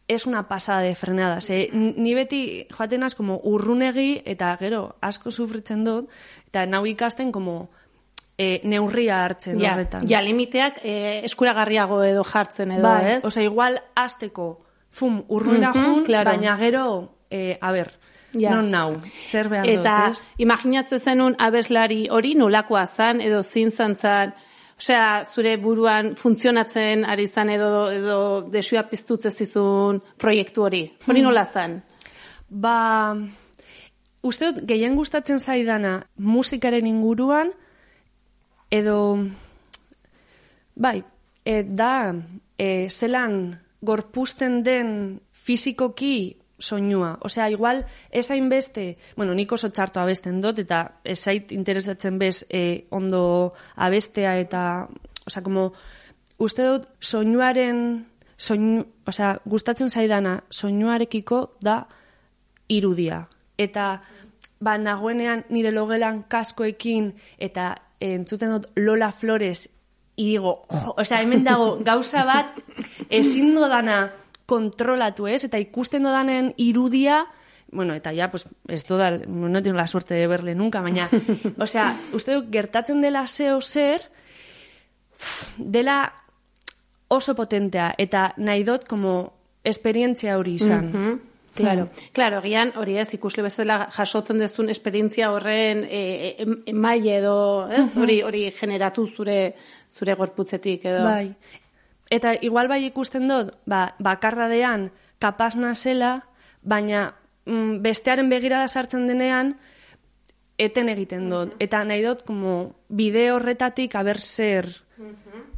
es una pasada de frenada. Ze, ni beti joaten az como urrunegi eta gero asko sufritzen dut, eta nau ikasten como e, neurria hartzen Ja, horretan. ja limiteak eh, eskuragarriago edo jartzen edo, bai, ez? Osea, igual azteko, fum, urruina Mhm, jun, claro. baina gero, eh, a ber, Ja. non nau, zer behar Eta dut, imaginatzen zenun abeslari hori nolakoa zan edo zin zan zan, osea, zure buruan funtzionatzen ari zan edo, edo desua piztutze zizun proiektu hori. Hori nola zan? Ba, uste dut, gehien gustatzen zaidana musikaren inguruan, edo, bai, e, da, e, zelan gorpusten den fizikoki soinua. Osea, igual, ez hainbeste, bueno, nik oso txarto abesten dut, eta ez zait interesatzen bez e, ondo abestea, eta, osea, como, uste dut, soinuaren, soinu, osea, gustatzen zaidana soinuarekiko da irudia. Eta, ba, nagoenean nire logelan kaskoekin, eta entzuten dut Lola Flores, jo, osea, hemen dago gauza bat, ezin dodana kontrolatu ez, eta ikusten dodanen irudia, bueno, eta ja, pues, ez doda, no tengo la suerte de verle nunca, baina, osea, uste dut, gertatzen dela zeo zer, dela oso potentea, eta nahi dut, como, esperientzia hori izan. Claro, claro, gian hori ez ikusle bezala jasotzen dezun esperientzia horren e, e, emai edo, ez? Hori hori generatu zure zure gorputzetik edo. Bai. Eta igual bai ikusten dut, ba, bakarradean kapaz nazela, baina mm, bestearen begirada sartzen denean, eten egiten dut. Eta nahi dut, como, bide horretatik, aber zer,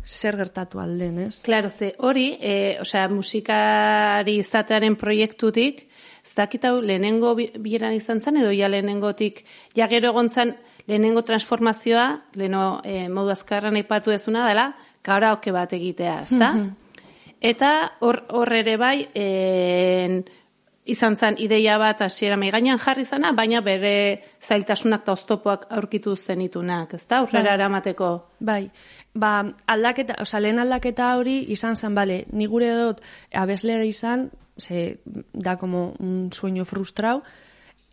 zer gertatu alden, ez? Claro, ze hori, e, osea, musikari izatearen proiektutik, ez dakit hau lehenengo bi- bileran izan zen, edo ja lehenengotik, ja gero egon zen lehenengo transformazioa, leheno e, modu azkarran aipatu dezuna dela, karaoke bat egitea, ezta? Eta hor, hor ere bai, en, izan zen ideia bat hasiera gainean jarri zana, baina bere zailtasunak eta oztopoak aurkitu zenitunak, ezta? Aurrera eramateko. Bai, ba, aldaketa, oza, lehen aldaketa hori izan zen, bale, ni gure dut abeslera izan, ze da como un sueño frustrau,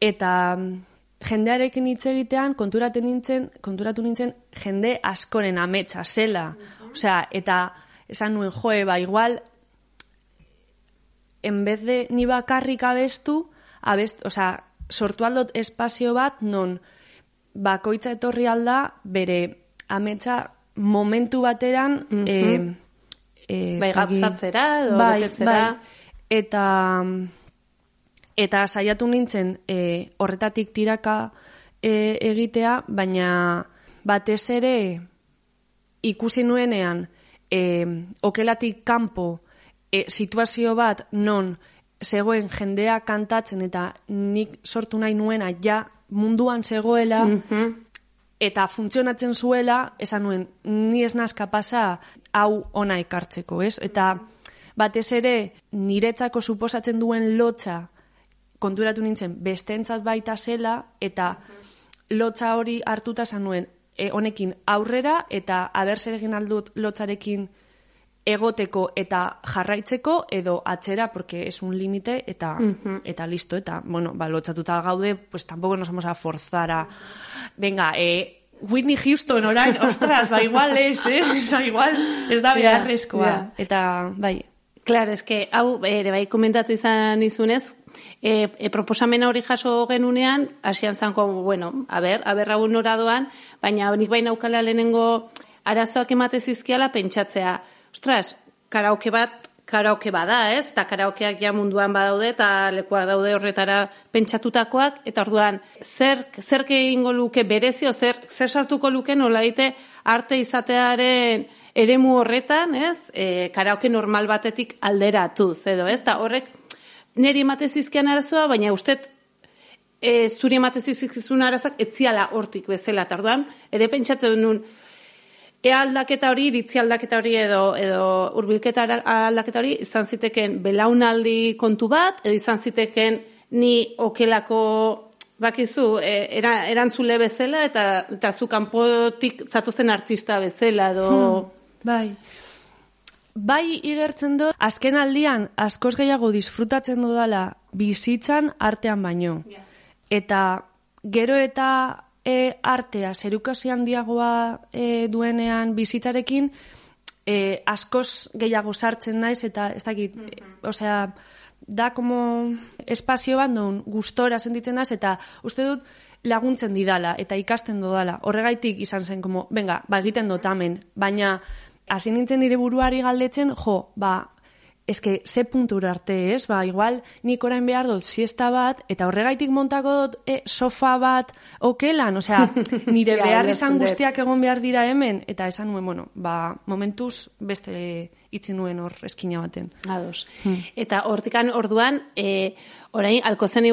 eta mm, jendearekin hitz egitean konturaten nintzen, konturatu nintzen jende askoren ametsa zela. Osea, eta esan nuen, joe, ba, igual, en vez de ni bakarrik abestu, abest, osea, sortu aldot espazio bat non bakoitza etorri alda bere ametsa momentu bateran eh, eh, Bai, ez dakit- gauzatzera edo bai, betetzera. bai. Eta eta saiatu nintzen eh, horretatik tiraka eh, egitea, baina batez ere ikusi nuenean eh, okelatik kanpo eh, situazio bat non zegoen jendea kantatzen eta nik sortu nahi nuena ja munduan zegoela eta funtzionatzen zuela, esan nuen, ni ez naz kapasa hau ona ekartzeko, ez? Eta batez ere niretzako suposatzen duen lotza konturatu nintzen bestentzat baita zela eta lotza hori hartuta esan nuen e, honekin aurrera eta aber zer egin aldut lotzarekin egoteko eta jarraitzeko edo atzera porque es un límite eta eta listo eta bueno, ba lotzatuta gaude, pues tampoco nos vamos a forzar a venga, eh Whitney Houston orain, ostras, ba igual es, eh? Osa, igual ez da beharrezkoa. ja. Eta bai, Claro, eske hau ere bai komentatu izan izunez, e, e, proposamena hori jaso genunean, hasian zanko, bueno, a ber, a ber hau nora doan, baina nik baina aukala lehenengo arazoak emate zizkiala pentsatzea, ostras, karaoke bat, karaoke bada, ez? Eta karaokeak ja munduan badaude eta lekuak daude horretara pentsatutakoak eta orduan zer zer egingo luke berezio zer zer sartuko luke nolaite arte izatearen eremu horretan, ez? E, karaoke normal batetik alderatuz edo, ez? Ta horrek niri emate zizkian arazoa, baina ustet e, zuri emate zizkizun arazak etziala hortik bezala. Ta orduan ere pentsatzen nun E aldaketa hori, iritzi aldaketa hori edo, edo urbilketa ara- aldaketa hori izan ziteken belaunaldi kontu bat, edo izan ziteken ni okelako bakizu, e, era, erantzule bezala eta, eta zu kanpotik zatozen artista bezala edo... bai. Bai igertzen dut, azken aldian askoz gehiago disfrutatzen dudala bizitzan artean baino. Eta gero eta e, artea zerukasi handiagoa e, duenean bizitzarekin e, askoz gehiago sartzen naiz eta ez dakit, e, osea, da como espazio bat non gustora sentitzen naiz eta uste dut laguntzen didala eta ikasten dudala. Horregaitik izan zen como, venga, ba egiten dut hemen, baina hasi nintzen nire buruari galdetzen, jo, ba, eske ze puntura arte, ez? Ba, igual nik orain behar dut siesta bat, eta horregaitik montako dut e, sofa bat okelan, osea, nire behar izan guztiak egon behar dira hemen, eta esan nuen, bueno, ba, momentuz beste itzi nuen hor eskina baten. Ados. Eta hortikan orduan, e, orain, alkozen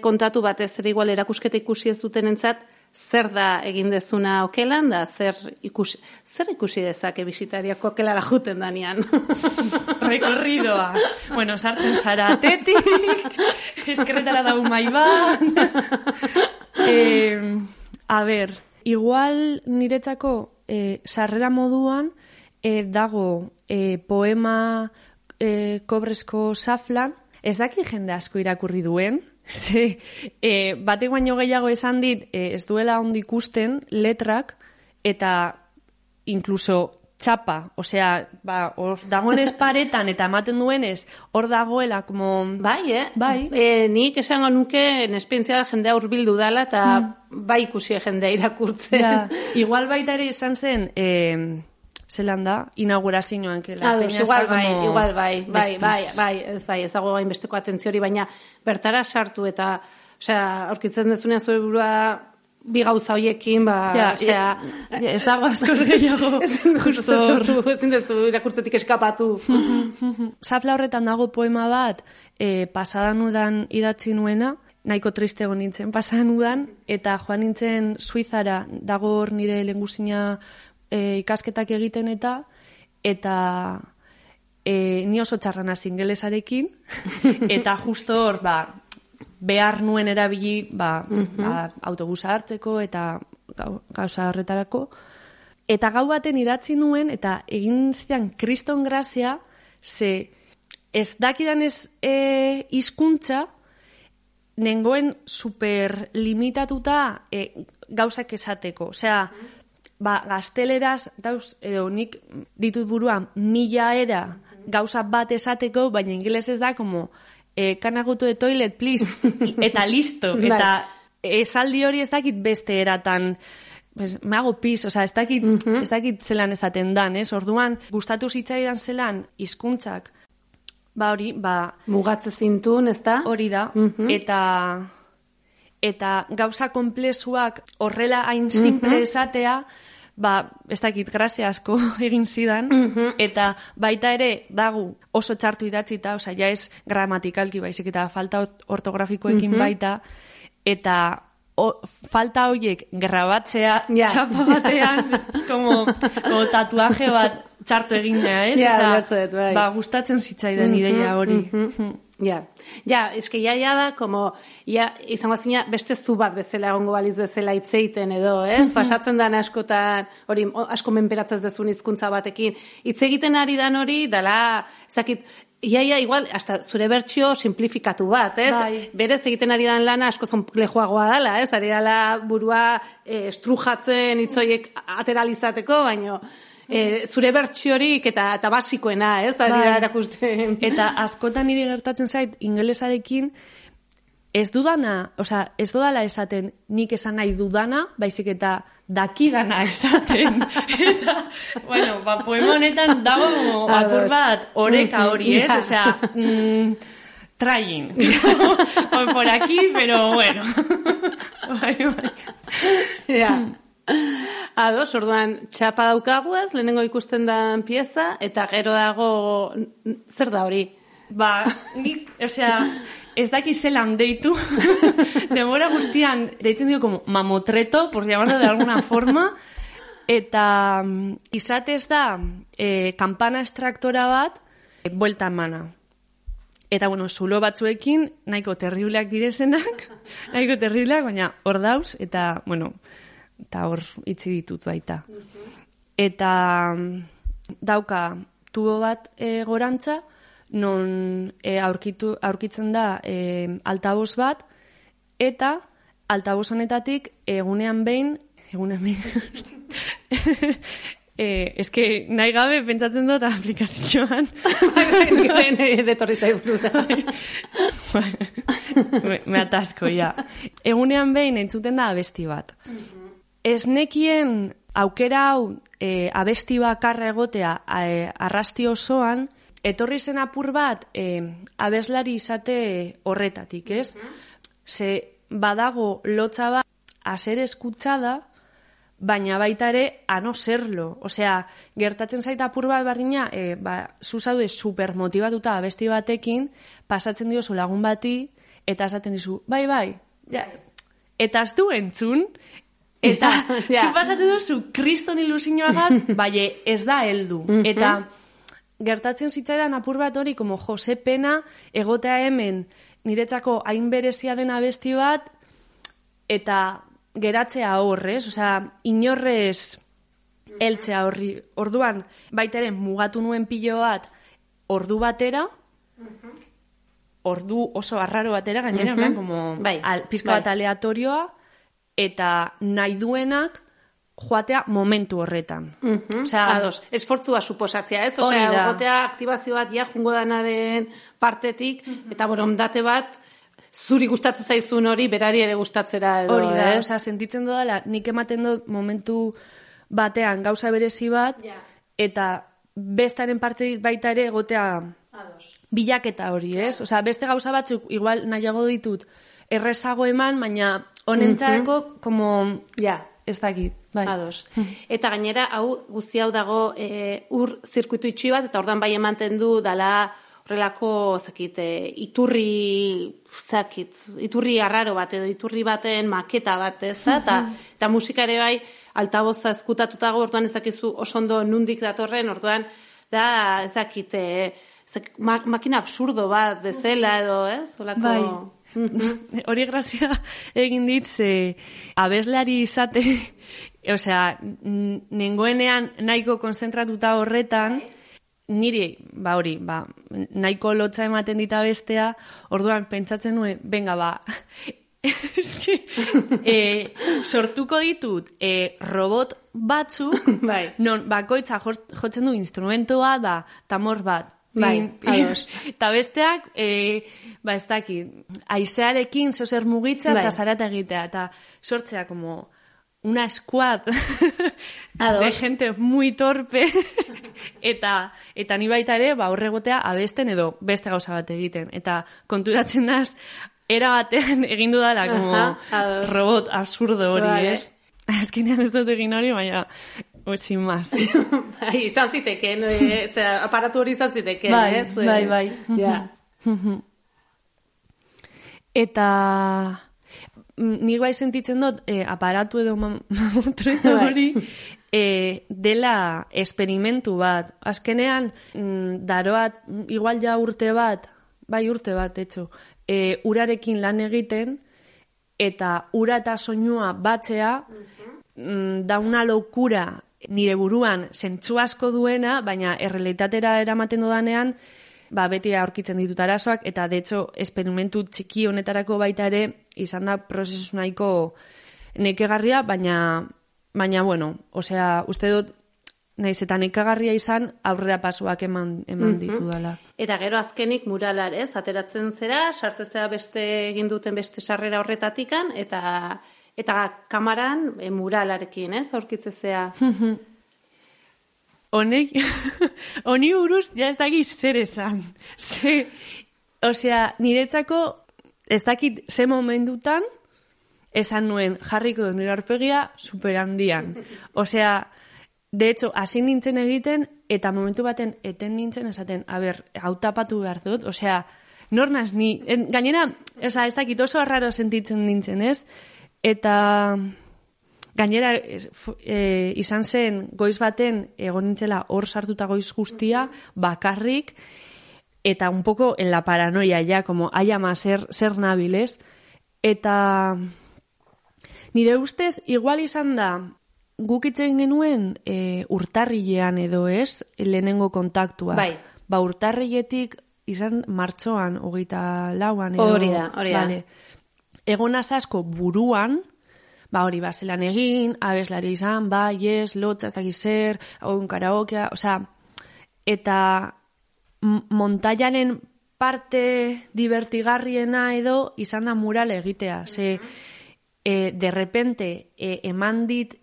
kontatu batez ere igual erakusketa ikusi ez dutenentzat, zer da egin dezuna okelan, da zer ikusi, zer ikusi dezake bisitariak okelara juten danean. Rekorridoa. Bueno, sartzen zara atetik, eskerretara da mai bat. eh, a ber, igual niretzako eh, sarrera moduan eh, dago eh, poema eh, kobrezko saflan, ez daki jende asko irakurri duen, Ze, eh, batek baino gehiago esan dit, eh, ez duela ondo ikusten letrak, eta inkluso txapa, osea, ba, hor dagoenez paretan eta ematen duenez, hor dagoela, como... Bai, eh? Bai. E, nik esango nuke nespientzia jendea hurbildu dala eta bai ikusi jendea irakurtzen. Ja, igual baita ere izan zen, eh, zelan da, inaugurazioan, que la Ados, igual bai, como igual bai, bai, bai, bai, ez bai, ez dago hainbesteko atentziori, baina bertara sartu eta, osea, aurkitzen dezunean zure burua bi gauza hoiekin, ba, Ja, osea, ja, ez dago asko gehiago, justo. ezin duzu irakurtzetik eskapatu. Zapla horretan dago poema bat, e, pasadan udan idatzi nuena, nahiko triste egon nintzen pasadan udan, eta joan nintzen Suizara, dago hor nire lengusina e, ikasketak egiten eta, eta e, ni oso txarra naz ingelesarekin, eta justo hor, ba, behar nuen erabili ba, ba, autobusa hartzeko eta gau, gauza horretarako. Eta gau baten idatzi nuen eta egin zidan kriston grazia, ze ez dakidan ez e, izkuntza, nengoen super limitatuta e, gauzak esateko. Osea, ba, gazteleraz, dauz, edo nik ditut buruan mila era gauza bat esateko, baina ingelesez da, como, e, to the toilet, please? eta listo. Bai. Eta esaldi hori ez dakit beste eratan, pues, me hago pis, osea, ez dakit, ez dakit zelan esaten dan, ez? Orduan, gustatu zitzaidan zelan hizkuntzak, ba hori, ba, Mugatze zintun, ez da? hori da, eta eta gauza konplezuak horrela hain simple esatea, ba, ez dakit, grazia asko egin zidan, eta baita ere dagu oso txartu idatzita, osea, ja ez gramatikalki baizik eta falta ort- ortografikoekin baita, eta o, falta horiek grabatzea Ja. txapa batean, como, como tatuaje bat txartu eginea, ez? Ulertzen dut, bai. ba, gustatzen zitzaidan ideia hori. Ja, ja, eske ja, ja da, como, ja, izango zina, beste zu bat bezala egongo baliz bezala hitz egiten edo, ez? Pasatzen da askotan, hori, asko menperatzen ez dezun hizkuntza batekin. Hitz egiten ari dan hori, dala, ezakit, Ia, ia, igual, hasta zure bertsio simplifikatu bat, ez? Bai. Berez egiten ari dan lana asko zonplejoagoa dela, ez? Ari dela burua e, estrujatzen hitzoiek ateralizateko, baino e, zure bertsiorik eta, eta basikoena, ez? Ari Bai. erakusten. Eta askotan niri gertatzen zait ingelesarekin ez dudana, osea, ez dudala esaten nik esan nahi dudana, baizik eta dakidana esaten. eta, bueno, ba, poema honetan dago apur bat oreka hori, ez? Osea, mm, trying. por aquí, pero bueno. bai, bai. Ja. Ados, orduan, txapa daukaguaz, lehenengo ikusten da pieza, eta gero dago, zer da hori? Ba, nik, osea, ez daki zelan deitu. Demora guztian, deitzen dio como mamotreto, por llamarlo de alguna forma. Eta mm, izatez da, e, kampana estraktora bat, e, buelta emana. Eta, bueno, zulo batzuekin, nahiko terribleak direzenak, nahiko terribleak, baina hor dauz, eta, bueno, eta hor itzi ditut baita. Eta mm, dauka tubo bat e, gorantza, non e, aurkitu, aurkitzen da e, altaboz bat, eta altaboz honetatik egunean behin, egunean behin, e, eske nahi gabe pentsatzen dut aplikazioan. Detorri zaibura. Bueno, me, me atasco, ja. Egunean behin entzuten da abesti bat. Ez nekien aukera hau e, abesti bakarra egotea e, arrasti osoan, etorri zen apur bat e, abeslari izate horretatik, ez? Ze badago lotza bat aser eskutzada, baina baita ere a no serlo. Osea, gertatzen zaita apur bat bardina, e, ba, zu zaude super motivatuta abesti batekin, pasatzen diozu lagun bati, eta esaten dizu, bai, bai, ja. eta ez du entzun, eta Ja, ja. zu pasatu duzu kriston ilusioagaz, bai, ez da heldu. Eta gertatzen zitzaidan apur bat hori, como Jose Pena, egotea hemen, niretzako hain berezia den abesti bat, eta geratzea horrez, osea, inorrez heltzea horri. Orduan, baita ere, mugatu nuen pilo bat, ordu batera, ordu oso arraro batera, gainera, mm como Bai, al, pizka bat bai. aleatorioa, eta nahi duenak joatea momentu horretan. Mhm, Osea, ados, esfortzua suposatzea, ez? Osea, egotea aktibazio bat ja jungo danaren partetik, eta borondate bat zuri gustatzen zaizun hori berari ere gustatzera edo, Hori da, ez? osea, sentitzen dudala, nik ematen dut momentu batean gauza berezi bat, Ja. eta bestaren parte baita ere egotea Ados. bilaketa hori, ez? Osea, beste gauza batzuk igual nahiago ditut errezago eman, baina honentzareko como Ja, ez dakit, bai. Ados. Eta gainera, hau guzti hau dago e, ur zirkuitu itxi bat, eta ordan bai ematen du dala horrelako, zakit, e, iturri, zakit, iturri arraro bat, edo iturri baten maketa bat, ez da? Eta, eta musika ere bai, altaboza eskutatuta dago, orduan ezakizu oso ondo nundik datorren, orduan, da, ezakit, e, ezak- ma- makina absurdo bat bezala edo, ez? Olako... Bai. Hori grazia egin dit, ze abeslari izate, osea, nengoenean nahiko konzentratuta horretan, niri, ba hori, ba, nahiko lotza ematen dita bestea, orduan pentsatzen nuen, benga ba, eski, e, sortuko ditut e, robot batzuk, Bai. non bakoitza jo- jotzen du instrumentoa da tamor bat. Bai, ados. Eta besteak, e, ba ez dakit, aizearekin zozer mugitzea Bai. eta zarata egitea, eta sortzea como una squad Ados. de gente muy torpe eta eta ni baita ere ba horregotea abesten edo beste gauza bat egiten eta konturatzen naz era batean egin dudala como Aha, robot absurdo hori, Vale. ez? Azkenean ez dut egin hori, baina o, sin más. Bai, izan zitekeen, e, zera, aparatu hori izan zitekeen, Bai, ez? E, bai, bai. Ja. Eta mm, nik bai sentitzen dut e, aparatu edo mam- mamotreto Bai. hori e, dela esperimentu bat. Azkenean, mm, daroat, igual ja urte bat, bai urte bat, etxo, e, urarekin lan egiten, eta ura eta soinua batzea, mm, da una locura nire buruan zentzu asko duena, baina errealitatera eramaten dodanean, ba, beti aurkitzen ditut arazoak, eta de hecho, esperimentu txiki honetarako baita ere, izan da prozesu nahiko nekegarria, baina, baina bueno, osea, uste dut, naiz eta nekagarria izan, aurrera pasoak eman, eman ditu dala. Eta gero azkenik muralar, ez? Ateratzen zera, sartzen zera beste egin duten beste sarrera horretatikan, eta eta kamaran e, muralarekin, ez? Aurkitze zea. Honek, honi buruz, ja ez dakit zer esan. Ze, osea, niretzako, ez dakit ze momentutan, esan nuen jarriko dut nire aurpegia super handian. Osea, de hecho, hasi nintzen egiten, eta momentu baten eten nintzen esaten, a ber, hau tapatu behar dut, osea, nornaz ni, en, gainera, osea, ez dakit oso arraro sentitzen nintzen, ez? Eta, gainera, e, izan zen, goiz baten, egon nintzela hor sartuta goiz guztia, bakarrik, eta un poco en la paranoia ya, como, ai ama, zer, zer nabilez. Eta, nire ustez, igual izan da, guk itzen genuen e, urtarrilean edo ez, lehenengo kontaktua. Bai. Ba, urtarriletik izan martxoan, hogeita lauan. Edo, Hori da, hori da. Egon asko buruan, ba hori, ba, zelan egin, abeslari izan, ba, yes, lotza, ez dakiz zer, hau karaokea, osea, eta m- montailaren parte divertigarriena edo izan da mural egitea. Ze, e, de repente, e, eman dit,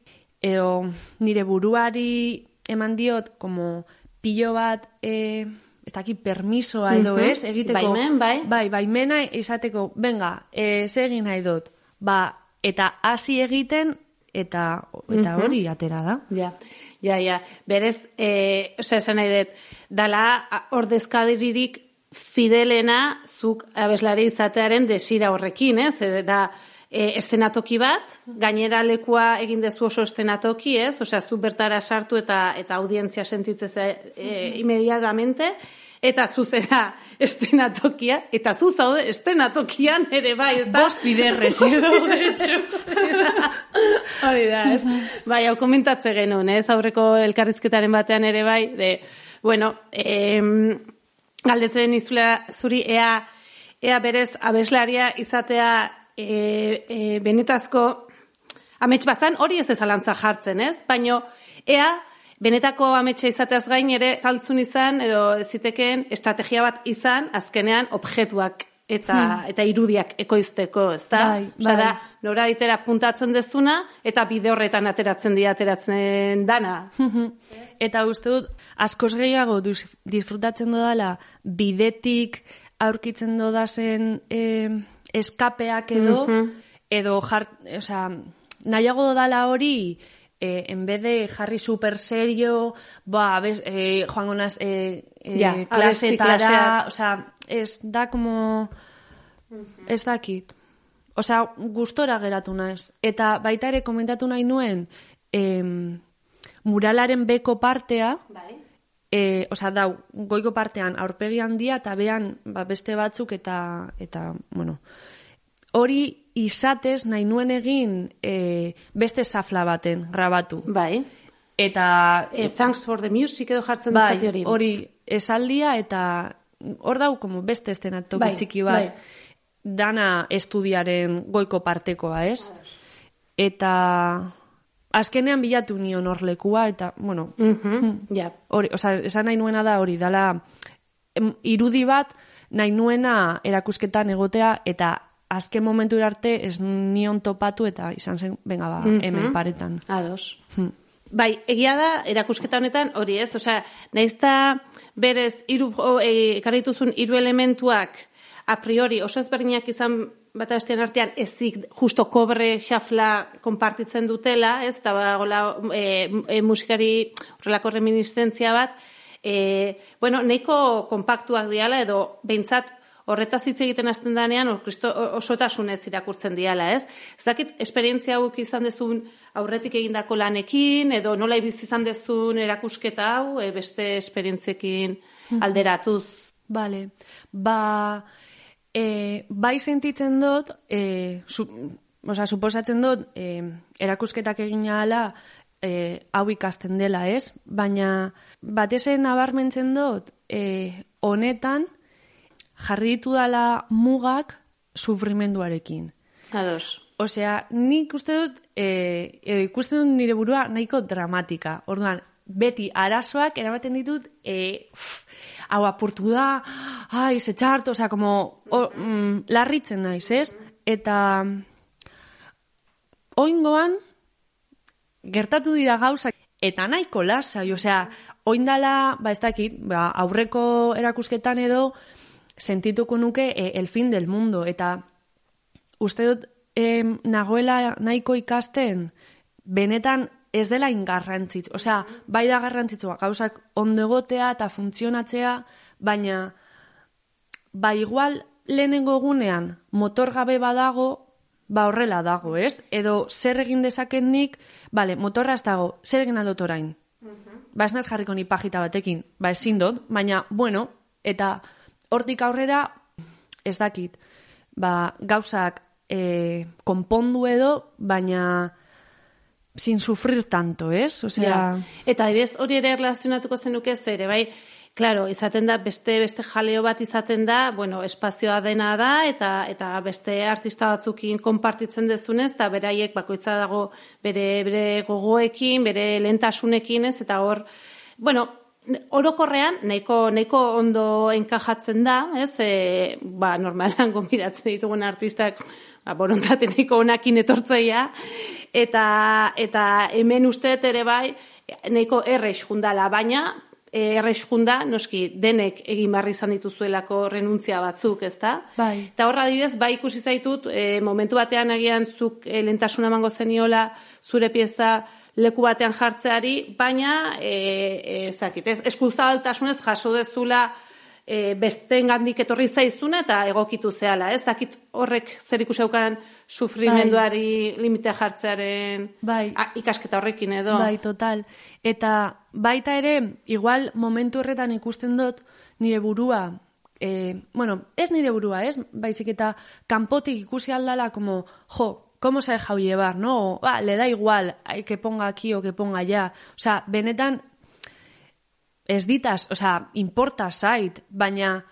edo nire buruari eman diot, como pilo bat, e, ez dakit, permisoa edo ez, egiteko. Baimen, bai. Bai, baimena izateko, venga, e, ze egin nahi dut. Ba, eta hasi egiten, eta, eta hori atera da. Ja, ja, ja. Berez, e, osea, esan nahi dut, dala ordezkadiririk fidelena zuk abeslari izatearen desira horrekin, ez? E, Da, e, estenatoki bat, gainera lekua egin dezu oso estenatoki, ez? Osea, zu bertara sartu eta eta audientzia sentitzen ze e, inmediatamente, eta zu zera estenatokia, eta zu zaude estenatokian ere bai, ez da? Bost biderrez, edo. Hori da, ez? Bai, hau komentatze genuen, ez? Aurreko elkarrizketaren batean ere bai, de, bueno, em, galdetzen izula zuri ea, ea berez abeslaria izatea e, e, benetazko amets bazan hori ez ezalantza jartzen, ez? Baino, ea, benetako ametsa izateaz gain ere taltzun izan, edo zitekeen estrategia bat izan, azkenean objektuak eta, eta irudiak ekoizteko, ezta? Bai, bai. da, nora itera puntatzen dezuna, eta bide horretan ateratzen dira ateratzen dana. Eta uste dut, askoz gehiago disfrutatzen dodala bidetik aurkitzen dodazen eh, eskapeak edo, edo jar, osea, nahiago dodala hori, eh, en vez de jarri super serio, ba, abes, eh, joango naz, eh, eh, Ja, klasetara, klasea. osea, ez da como, ez dakit. Osea, gustora geratu naiz. Eta baita ere komentatu nahi nuen, em, muralaren beko partea, Bai. e, osea, dau, goiko partean aurpegi handia eta behan ba, beste batzuk eta, eta bueno, hori izatez nahi nuen egin e, beste zafla baten grabatu. Bai. Eta E, thanks for the music edo jartzen bai, dezake hori. hori esaldia eta hor dau como beste estenatoki Bai, txiki bat bai. dana estudiaren goiko partekoa, ez? Eta azkenean bilatu nion hor lekua eta, bueno, Mhm, Ja. hori, osea, esan nahi nuena da hori, dala irudi bat nahi nuena erakusketan egotea eta azken momentu arte ez nion topatu eta izan zen, venga ba, hemen paretan. Ados. Hm. Bai, egia da, erakusketa honetan hori ez, osea, naizta berez hiru o, e, ekarri dituzun hiru elementuak a priori oso ezberdinak izan bata bestean artean ezik justo kobre xafla konpartitzen dutela, ez, eta bagola e, e, musikari horrelako reminiszentzia bat, e, bueno, nahiko konpaktuak diala edo behintzat horretaz hitz egiten hasten danean or, kristo, osotasunez irakurtzen diala, ez? Ez dakit, esperientzia hauek izan dezun aurretik egindako lanekin, edo nola ibizi izan dezun erakusketa hau, e, beste esperientziekin alderatuz. Bale, ba, e, bai sentitzen dut, e, su, oza, suposatzen dut, e, erakusketak egin ala e, hau ikasten dela, ez? Baina, batesen nabarmentzen dut, e, honetan, jarri ditu dala mugak sufrimenduarekin. Ados. Osea, nik uste dut, e, edo ikusten dut nire burua nahiko dramatika. Orduan, beti arazoak eramaten ditut, e, pff, hau apurtu da, ai, ze txarto, osea, como, o, mm, larritzen naiz, ez? Eta, oingoan, gertatu dira gauzak, eta nahiko lasai, osea, oindala, ba ez dakit, ba, aurreko erakusketan edo, sentituko nuke e, el fin del mundo, eta uste dut em, nagoela nahiko ikasten benetan ez dela ingarrantzitz. Osea, bai da garrantzitsua gauzak ondo egotea eta funtzionatzea, baina ba igual lehenengo egunean motor gabe badago, ba horrela dago, ez? Edo zer egin dezaket nik, bale, motorra ez dago, zer egin aldot orain? Ba ez jarriko ni pajita batekin, ba ezin dut, baina, bueno, eta hortik aurrera, ez dakit, ba, gauzak e, konpondu edo, baina sin sufrir tanto, ez? Osea, Ja. Eta adibidez hori ere erlazionatuko zenuke ere, bai, Claro, izaten da beste beste jaleo bat izaten da, bueno, espazioa dena da eta eta beste artista batzukin konpartitzen dezunez eta beraiek bakoitza dago bere bere gogoekin, bere lentasunekin, ez? Eta hor bueno, orokorrean nahiko nahiko ondo enkajatzen da, ez? E, ba, normalan gonbidatzen ditugun artistak ba, borontate nahiko onakin etortzeia eta eta hemen usteet ere bai nahiko errex jundala, baina e, errex junda, noski, denek egin barri izan dituzuelako renuntzia batzuk, ezta? Bai. Eta horra adibidez, bai ikusi zaitut, e, momentu batean agian zuk e, lentasuna emango zeniola zure pieza leku batean jartzeari, baina e, e, ez dakit, ez, eskuzabaltasunez jaso dezula e, besten gandik etorri zaizuna eta egokitu zehala, ez dakit horrek zer ikusi daukan sufrimenduari limitea jartzearen Bai. a, ikasketa horrekin edo. Bai, total. Eta baita ere, igual momentu horretan ikusten dut nire burua, eh, bueno, ez nire burua, ez? Baizik eta kanpotik ikusi aldala como, jo, ¿cómo se ha dejado llevar, no? O, ba, le da igual, hay que ponga aquí o que ponga allá. O sea, benetan, ez ditaz, o sea, importa zait, baina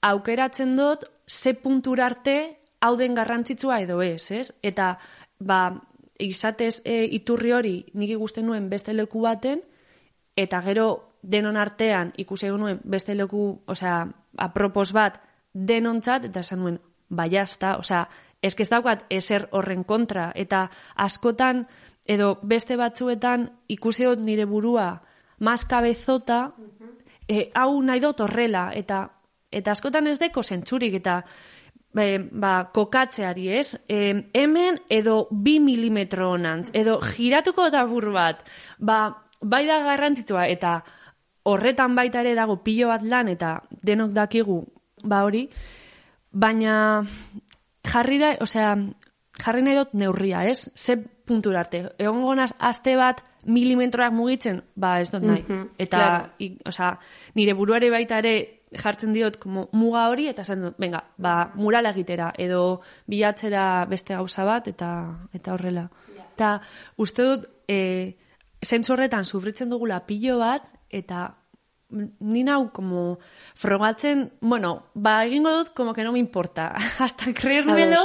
aukeratzen dut ze puntura arte hau den garrantzitsua edo ez, ez? Eta, ba, izatez e, iturri hori nik ikusten nuen beste leku baten, eta gero denon artean ikusi nuen beste leku, osea, apropos bat denontzat, eta esan nuen, baiazta, osea, eske ez daukat eser horren kontra, eta askotan, edo beste batzuetan ikusi dut nire burua mas kabezota, e, hau nahi dut horrela, eta, eta askotan ez deko zentzurik, eta e, ba, kokatzeari, ez? E, hemen edo bi milimetro onantz, edo giratuko da bur bat, ba, bai da garrantzitsua, eta horretan baita ere dago pilo bat lan, eta denok dakigu, ba hori, baina jarri da, osea, jarri nahi dut neurria, ez? Ze puntura arte. Egon gonaz, aste bat milimetroak mugitzen, ba ez dut nahi. Mhm, eta, claro. i, osea, nire buruare baita ere jartzen diot como muga hori, eta esan dut, venga, ba, murala egitera, edo bilatzera beste gauza bat, eta eta horrela. Eta uste dut, e, zentzu horretan sufritzen dugula pilo bat, eta ni nau como frogatzen, bueno, ba egingo dut como que no me importa, hasta creérmelo,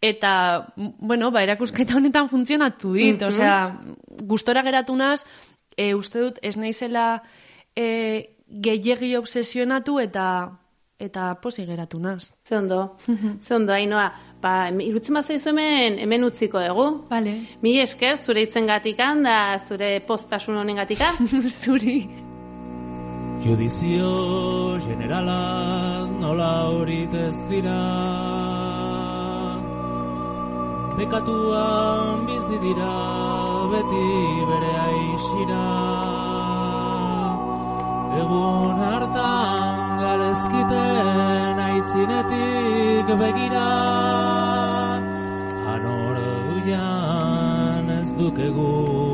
eta, bueno, ba erakusketa honetan funtzionatu dit, osea, gustora geratu naz, e, uste dut ez naizela e, gehiegi obsesionatu eta eta posi geratu naz. Ze ondo, ze ondo, hainoa. Ba, irutzen bat zaizu hemen, hemen utziko dugu. Vale. Mi esker, zure itzen gatikan, da zure postasun honen gatika. Zuri. Judizio generalaz nola horik ez dira. Bekatuan bizi dira beti bere aixira Egun hartan galezkiten aitzinetik begira. Hanor duian ez dukegu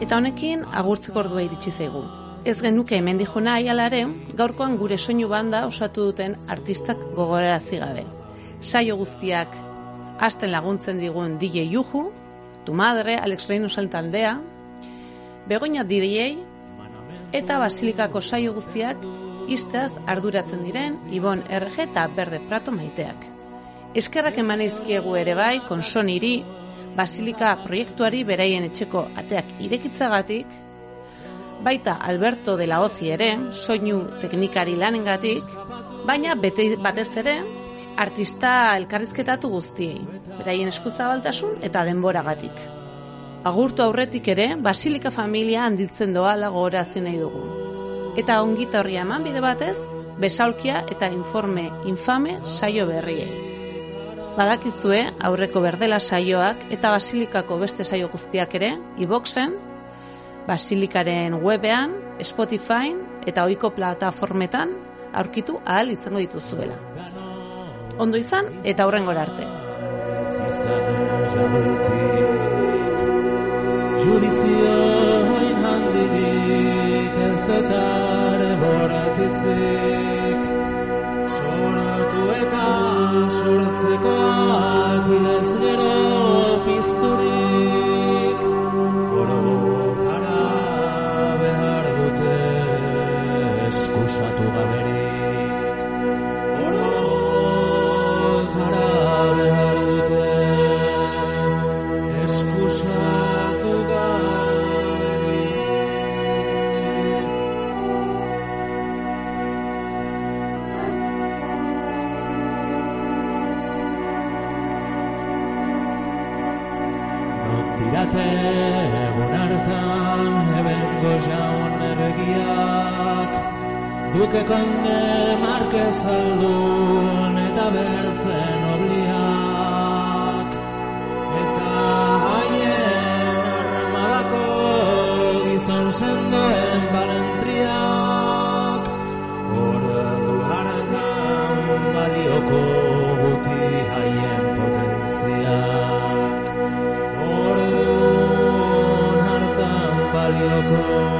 Eta honekin agurtzeko ordua iritsi zaigu. Ez genuke hemen dijo nahi alare, gaurkoan gure soinu banda osatu duten artistak gogorarazi gabe. Saio guztiak hasten laguntzen digun DJ Juju, Tu Madre, Alex Reynosen taldea, Begoña DJ, eta Basilikako saio guztiak izteaz arduratzen diren Ibon RG eta Berde Prato maiteak. Eskerrak eman ere bai, konsoniri, Basilika proiektuari beraien etxeko ateak irekitzagatik, baita Alberto de la Ozi ere, soinu teknikari lanengatik, baina bete, batez ere, artista elkarrizketatu guztiei, beraien eskuzabaltasun eta denboragatik. Agurtu aurretik ere, Basilika familia handitzen doala gogorazi nahi dugu. Eta ongita horria eman bide batez, besaulkia eta informe infame saio berriei. Badakizue aurreko berdela saioak eta Basilikako beste saio guztiak ere, iBoxen, Basilikaren webean, Spotify eta ohiko plataformetan aurkitu ahal izango dituzuela. Ondo izan eta aurrengora arte. Judizio Duke konde Marquez aldun eta bertzen obliak Eta haien armadako gizon sendoen balentriak Ordu hartan balioko guti haien potentziak balioko